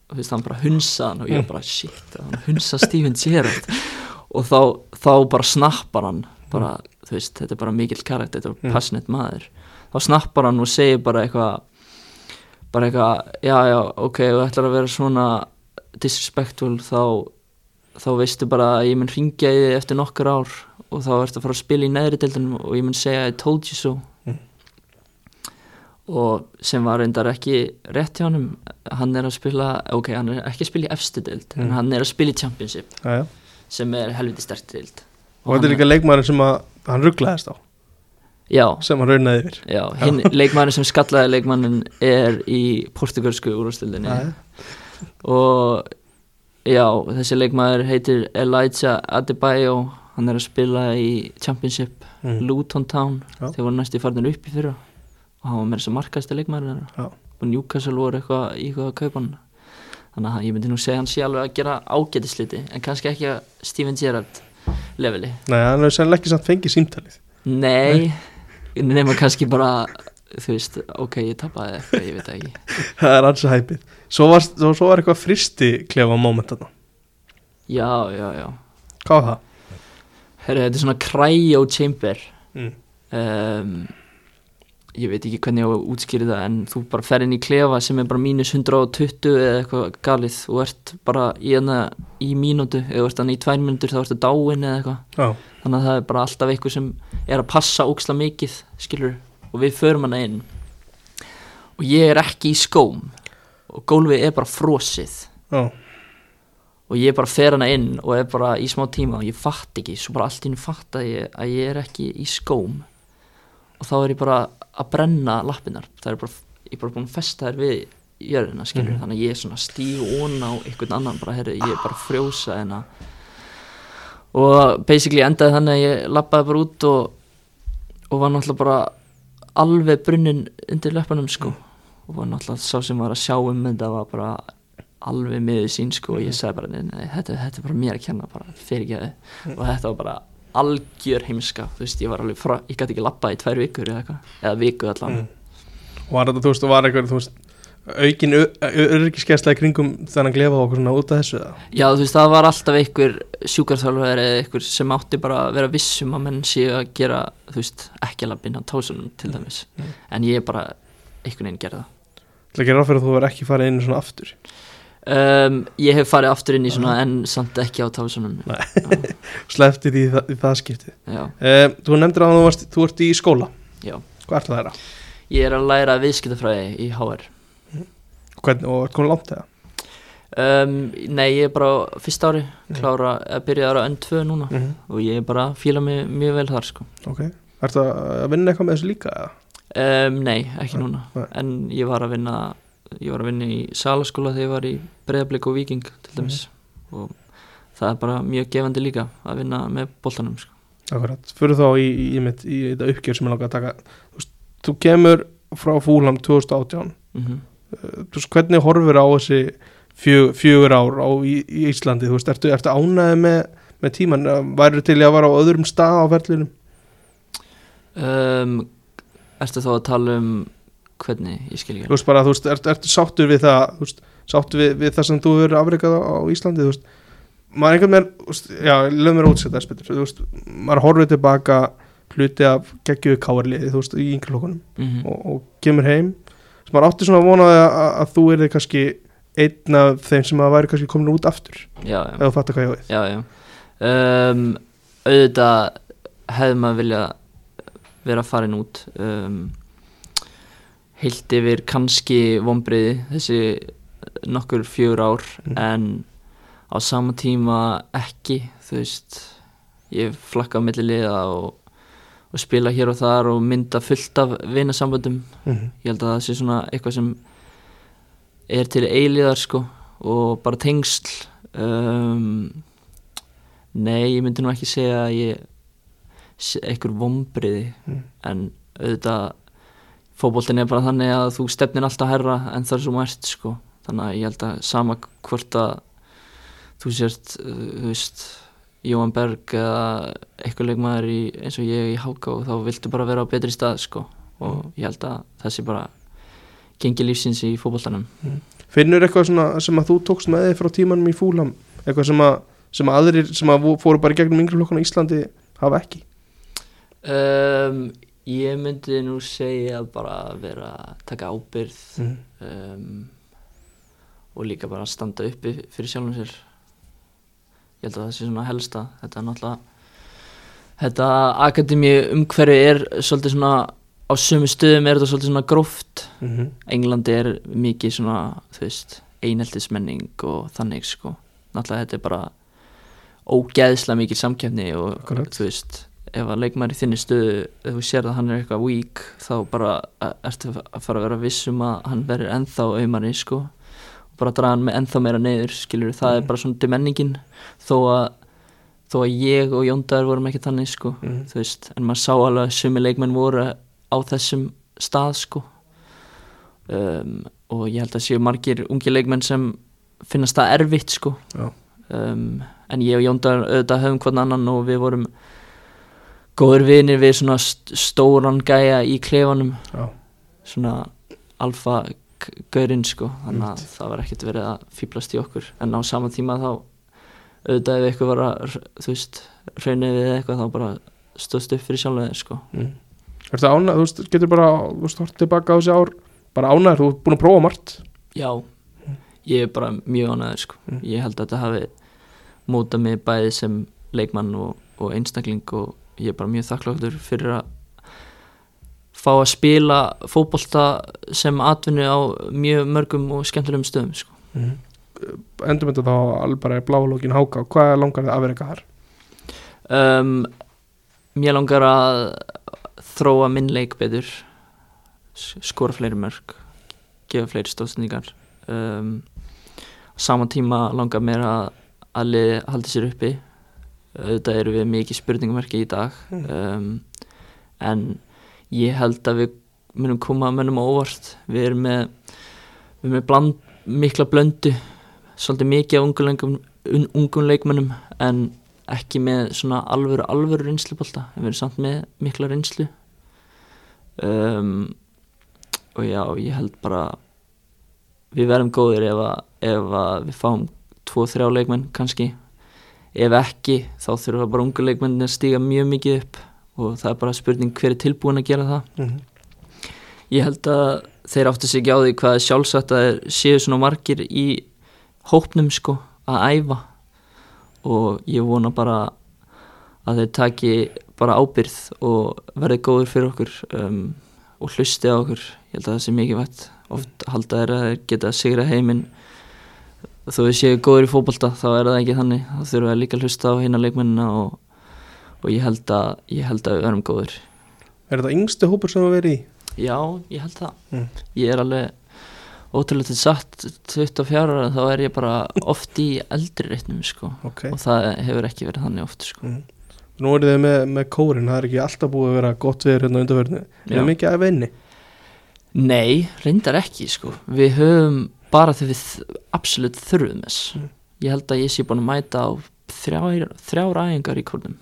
þú veist, hann bara hunsa hann og ég bara, shit, hann hunsa Steven Gerrard [LAUGHS] og þá, þá bara snappar hann bara, þú veist, þetta er bara mikill karakter, þetta Mm. er passionate maður þá snappar hann og segir bara eitthvað bara eitthvað, já, já, ok og ætlar að vera svona disrespectful þá þá veistu bara að ég mun ringja í þig eftir nokkur ár og þá ertu að fara að spila í neðri deildinum og ég mun segja I told you so Mm. og sem var reyndar ekki rétt hjá hann hann er að spila, ok, hann er ekki að spila í efstu deild, Mm. en hann er að spila í championship já. Sem er helviti stert deild. Og þetta er líka leikmaður sem að hann rugglaðist á. Já, sem hann raunaði yfir. Já, hinn leikmannin sem skallaði leikmannin er í portugalsku úrstildinni og já, þessi leikmaður heitir Elijah Adebayo. Hann er að spila í Championship Mm. Luton Town. Þeir voru næstu farnir upp í fyrra. Og hann var með þess að Já. þeirra. og Newcastle voru eitthvað í eitthvað að kaupa hann þannig að ég myndi nú segja hann sé alveg að gera ágætisliti en kannski ekki að Steven Gerrard leveli. Nei, hann hefur sennilega ekki samt fengið símtalið. Nei, nema kannski bara þú veist, ok, ég tapaði eitthvað, ég veit ekki. [LAUGHS] Það er alls að hæpið Svo var, svo, svo var eitthvað fristi klefa moment þarna. Já, já, já. Hvað var það? Herru, þetta er svona cryo chamber. Mm. um, ég veit ekki hvernig ég á að útskýri það en þú bara fer inn í klefa sem er bara mínus 120 eða eitthvað galið. Og ert bara í hana í mínútu eða ert hann í tvær mínútur þá ertu dáin eða eitthvað. Já, þannig að það er bara alltaf eitthvað sem er að passa óksla mikið skilur og við förum hana inn. Og ég er ekki í skóm og gólfið er bara frosið. Já, og ég bara fer hana inn og er bara í smá tíma og ég fatt ekki, svo bara allt í hennu fatt að ég, að ég er ekki í skóm. Og þá er ég bara að brenna lappinnar það er bara, ég er bara búin að festa þær við jörðina skilur Mhm. þannig að ég er svona stíg ón á einhvern annan bara, herri, ég er bara frjósa en að og basically endaði þannig að ég lappaði bara út og, og var náttúrulega bara alveg brunnin undir löpunum sko. Og var náttúrulega sá sem var að sjá um þetta var bara alveg miður sín sko. Og ég sagði bara nei, nei, þetta, þetta er bara mér að kenna bara fyrir ekki að og þetta var bara algjör heimska þú veist ég var alveg frá, ég gæti ekki lappað í tvær vikur eða eitthvað, eða viku allan Mm. og var þetta, þú veist, og var eitthvað, þú veist aukin öryggiskesla í kringum þannig að glefa okkur svona út af þessu eða? Já, þú veist, það var alltaf einhver sjúkarþjálfur eða einhver sem átti bara að vera vissum að menn séu að gera, þú veist, ekki að lappina á tósunum til dæmis. Mm. En ég bara, einhvern veginn gerði það. ráð fyrir að þú verð ekki farið inn svona aftur Um, ég hef farið aftur inn í svona en samt ekki á [LAUGHS] sleppti því í það, í það skipti Já, uh, þú nefndir að þú, varst, þú ert í skóla já. hvað ert það þeirra? Ég er að læra viðskiptafræði í HR. Hvern, og ert komin langt eða? Um, nei, ég er bara á fyrsta ári, klára að byrja ára N2 núna Mm og ég er bara að fíla mig mjög vel þar, sko. ok, ert það að vinna eitthvað með þessu líka eða? Um, nei, ekki Nei, núna nei. En ég var að vinna Ég var að vinna í salaskóla þegar ég var í Breiðablik og Víking til dæmis. Og það er bara mjög gefandi líka Að vinna með boltanum sko. Akkurat, fyrir þá í, í, í, í þetta uppgjör sem ég langar að taka þú, veist, þú kemur frá Fúlam 2018 mm Uh, þú veist, hvernig horfir á þessi fjö, fjögur ár á, í, í Íslandi? Þú veist, ertu, ertu ánæði með, með tíman væri til í að vara á öðrum stað á ferlinum? Um, Ertu þá að tala um Hvernig, ég skil þú ekki veist bara, þú veist, ertu, ertu sáttur við það þú veist, sáttur við, við það sem þú hefur afreikað á, á Íslandi, þú veist maður einhvern veginn, þú já, lögum mér að þess betur, þú veist, maður horfir tilbaka hluti af geggjöðu káarliði þú veist, í yngri lókunum mm og, og kemur heim. Sem maður átti svona að vona að, að, að þú er kannski einn af þeim sem að væri kannski komin út aftur Já, ef já, þú fattar hvað ég við. Já, já. Um, Auðvitað hefði maður vilja vera farin út um, heilt yfir kannski vombriði þessi nokkur fjögur ár Mm. en á sama tíma ekki þú veist ég flakka á milli liða og, og spila hér og þar og mynda fullt af vinasamböndum mm ég held að það sé svona eitthvað sem er til eilíðar sko og bara tengsl um, nei, ég myndi nú ekki segja að ég einhver vombriði Mm. en auðvitað fótboltin er bara þannig að þú stefnir alltaf herra en það er svo mært sko. Þannig að ég held að sama hvort að þú sért, uh, þú veist Jóhann Berg eða eitthvað leikmaður í, eins og ég í Háká þá viltu bara vera á betri stað sko. Og ég held að sé bara gengi lífsins í fótboltanum. Finnur eitthvað svona sem að þú tókst með þig frá tímanum í Fúlam eitthvað sem að, sem að aðrir sem að fóru bara gegnum yngri flokkuna í Íslandi hafa ekki? Um, Ég myndi nú segja bara vera að taka ábyrð mm. um, og líka bara að standa uppi fyrir sjálfum sér ég held að það sé svona helsta þetta er náttúrulega þetta akademi umhverfi er svolítið svona á sömu stöðum er þetta svolítið svona gróft Mm -hmm. Englandi er mikið svona þú veist, eineltismenning og þannig sko, náttúrulega þetta er bara ógeðslega mikið samkeppni og Akkurat. þú veist ef að leikmaður í þinni stöðu, ef þú sér að hann er eitthvað weak, þá bara eh, ertu að fara að vera vissum að hann verður ennþá auðmari sko. Og bara draga hann með ennþá meira neyður skilur, það er Mhm. bara svona demenningin þó að þó að ég og Jóndar vorum ekki þannig sko Mm. veist, en maður sá alveg að sumi leikmenn voru á þessum stað sko. Um, og ég held að séu margir ungi leikmenn sem finnast það erfitt sko. Um, en ég og Jóndar auðvitað höfum hvern annan og við vorum góður vinir við svona st stóran gæja í klefanum Já. svona alfa gaurinn sko þannig að það var ekkert verið að fýblast í okkur en á sama tíma þá auðvitað ef eitthvað var að þú veist, raunið við eitthvað þá bara stóðst upp fyrir sjálfum þeir sko Mm. Ánægð, þú veist, getur bara þú veist, hort tilbaka á þessi ár bara ánægð, þú ert búin að prófa margt Já, ég er bara mjög ánæður sko. Mm. Ég held að þetta hafi mótað mig bæði sem leikmann og, og einstakling og ég er bara mjög þakkláttur fyrir að fá að spila fótbolta sem atvinnu á mjög mörgum og skemmtilegum stöðum sko. mm. Endur mynda þá alveg bara í blálókin háka hvað langar þið að vera eitthvað þar? um, Mér langar að þróa minn leik betur skora fleiri mörg gefa fleiri stóðsendingar um, á sama tíma langar mér að að haldi sér uppi auðvitað eru við mikið spurningamerki í dag Mm. um, en ég held að við munum koma mönnum á óvart. Við erum með, við erum með bland, mikla blöndu svolítið mikið af ungum, leikmönnum en ekki með svona alvöru alvöru reynslubólta við erum samt með mikla reynslu. Um, og já, ég held bara við verðum góðir ef að, ef að við fáum tvo, þrjá leikmenn kannski ef ekki, þá þurfa bara ungu leikmenn að stíga mjög mikið upp og það er bara spurning hver er tilbúin að gera það. Mhm. ég held að þeir áttu sig ekki á því hvað sjálfsagt að þeir séu svona margir í hópnum sko að æfa. Og ég vona bara að þeir taki bara ábyrð og verði góður fyrir okkur um, og hlusti á okkur. Ég held að það sé mikið vægt oft halda þeir að þeir geta sigra heiminn þó við séu góður í fótbolta þá er það ekki þannig. Þá þurfum við líka að hlusta á hérna leikmennina og, og ég held að ég held að við verðum góður Er þetta yngsti hópur sem þú verið í? Já, ég held það. Mm. Ég er alveg ótrúlega til satt 24 ára þá er ég bara oft í eldri reitnum sko. Ok. Og það hefur ekki verið þannig oft sko. Mm. Nú eru þið með, með kórin, það er ekki alltaf búið að vera gott við hérna undarverðinu Er það mikið að venni? Nei, reyndar ekki sko. Við höfum bara þegar við absolutt þurfum þess Mm. Ég held að ég sé búin að mæta á þrjár, þrjár æfingar í kórnum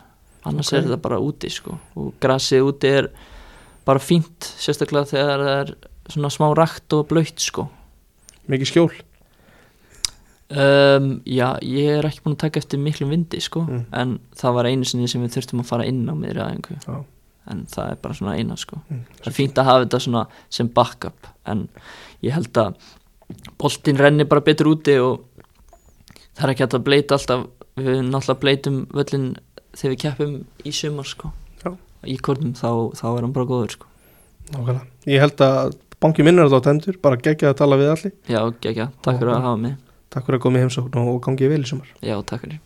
annars Ok. er þetta bara úti sko og grasið úti er bara fínt sérstaklega þegar það er svona smá rakt og blöytt sko Mikið skjól? Um, já, ég er ekki búin að taka eftir miklum vindi sko, Mm. en það var einu sinni sem við þurftum að fara inn á miðri aðeingu Já. en það er bara svona eina sko Mm. það er fínt að hafa þetta svona sem backup en ég held að boltinn renni bara betur úti og það er ekki hægt að bleita alltaf. Við náttúrulega bleitum völlin þegar við keppum í sumar sko. Í kornum þá, þá er hann bara góður sko. Nákvæmlega. Ég held að banki minnur þetta á tendur, bara gegja að tala við allir. Já, ekki, takk fyrir að hafa mig. Takk fyrir að koma í heimsókn og gangi vel í sumar. Já, takk fyrir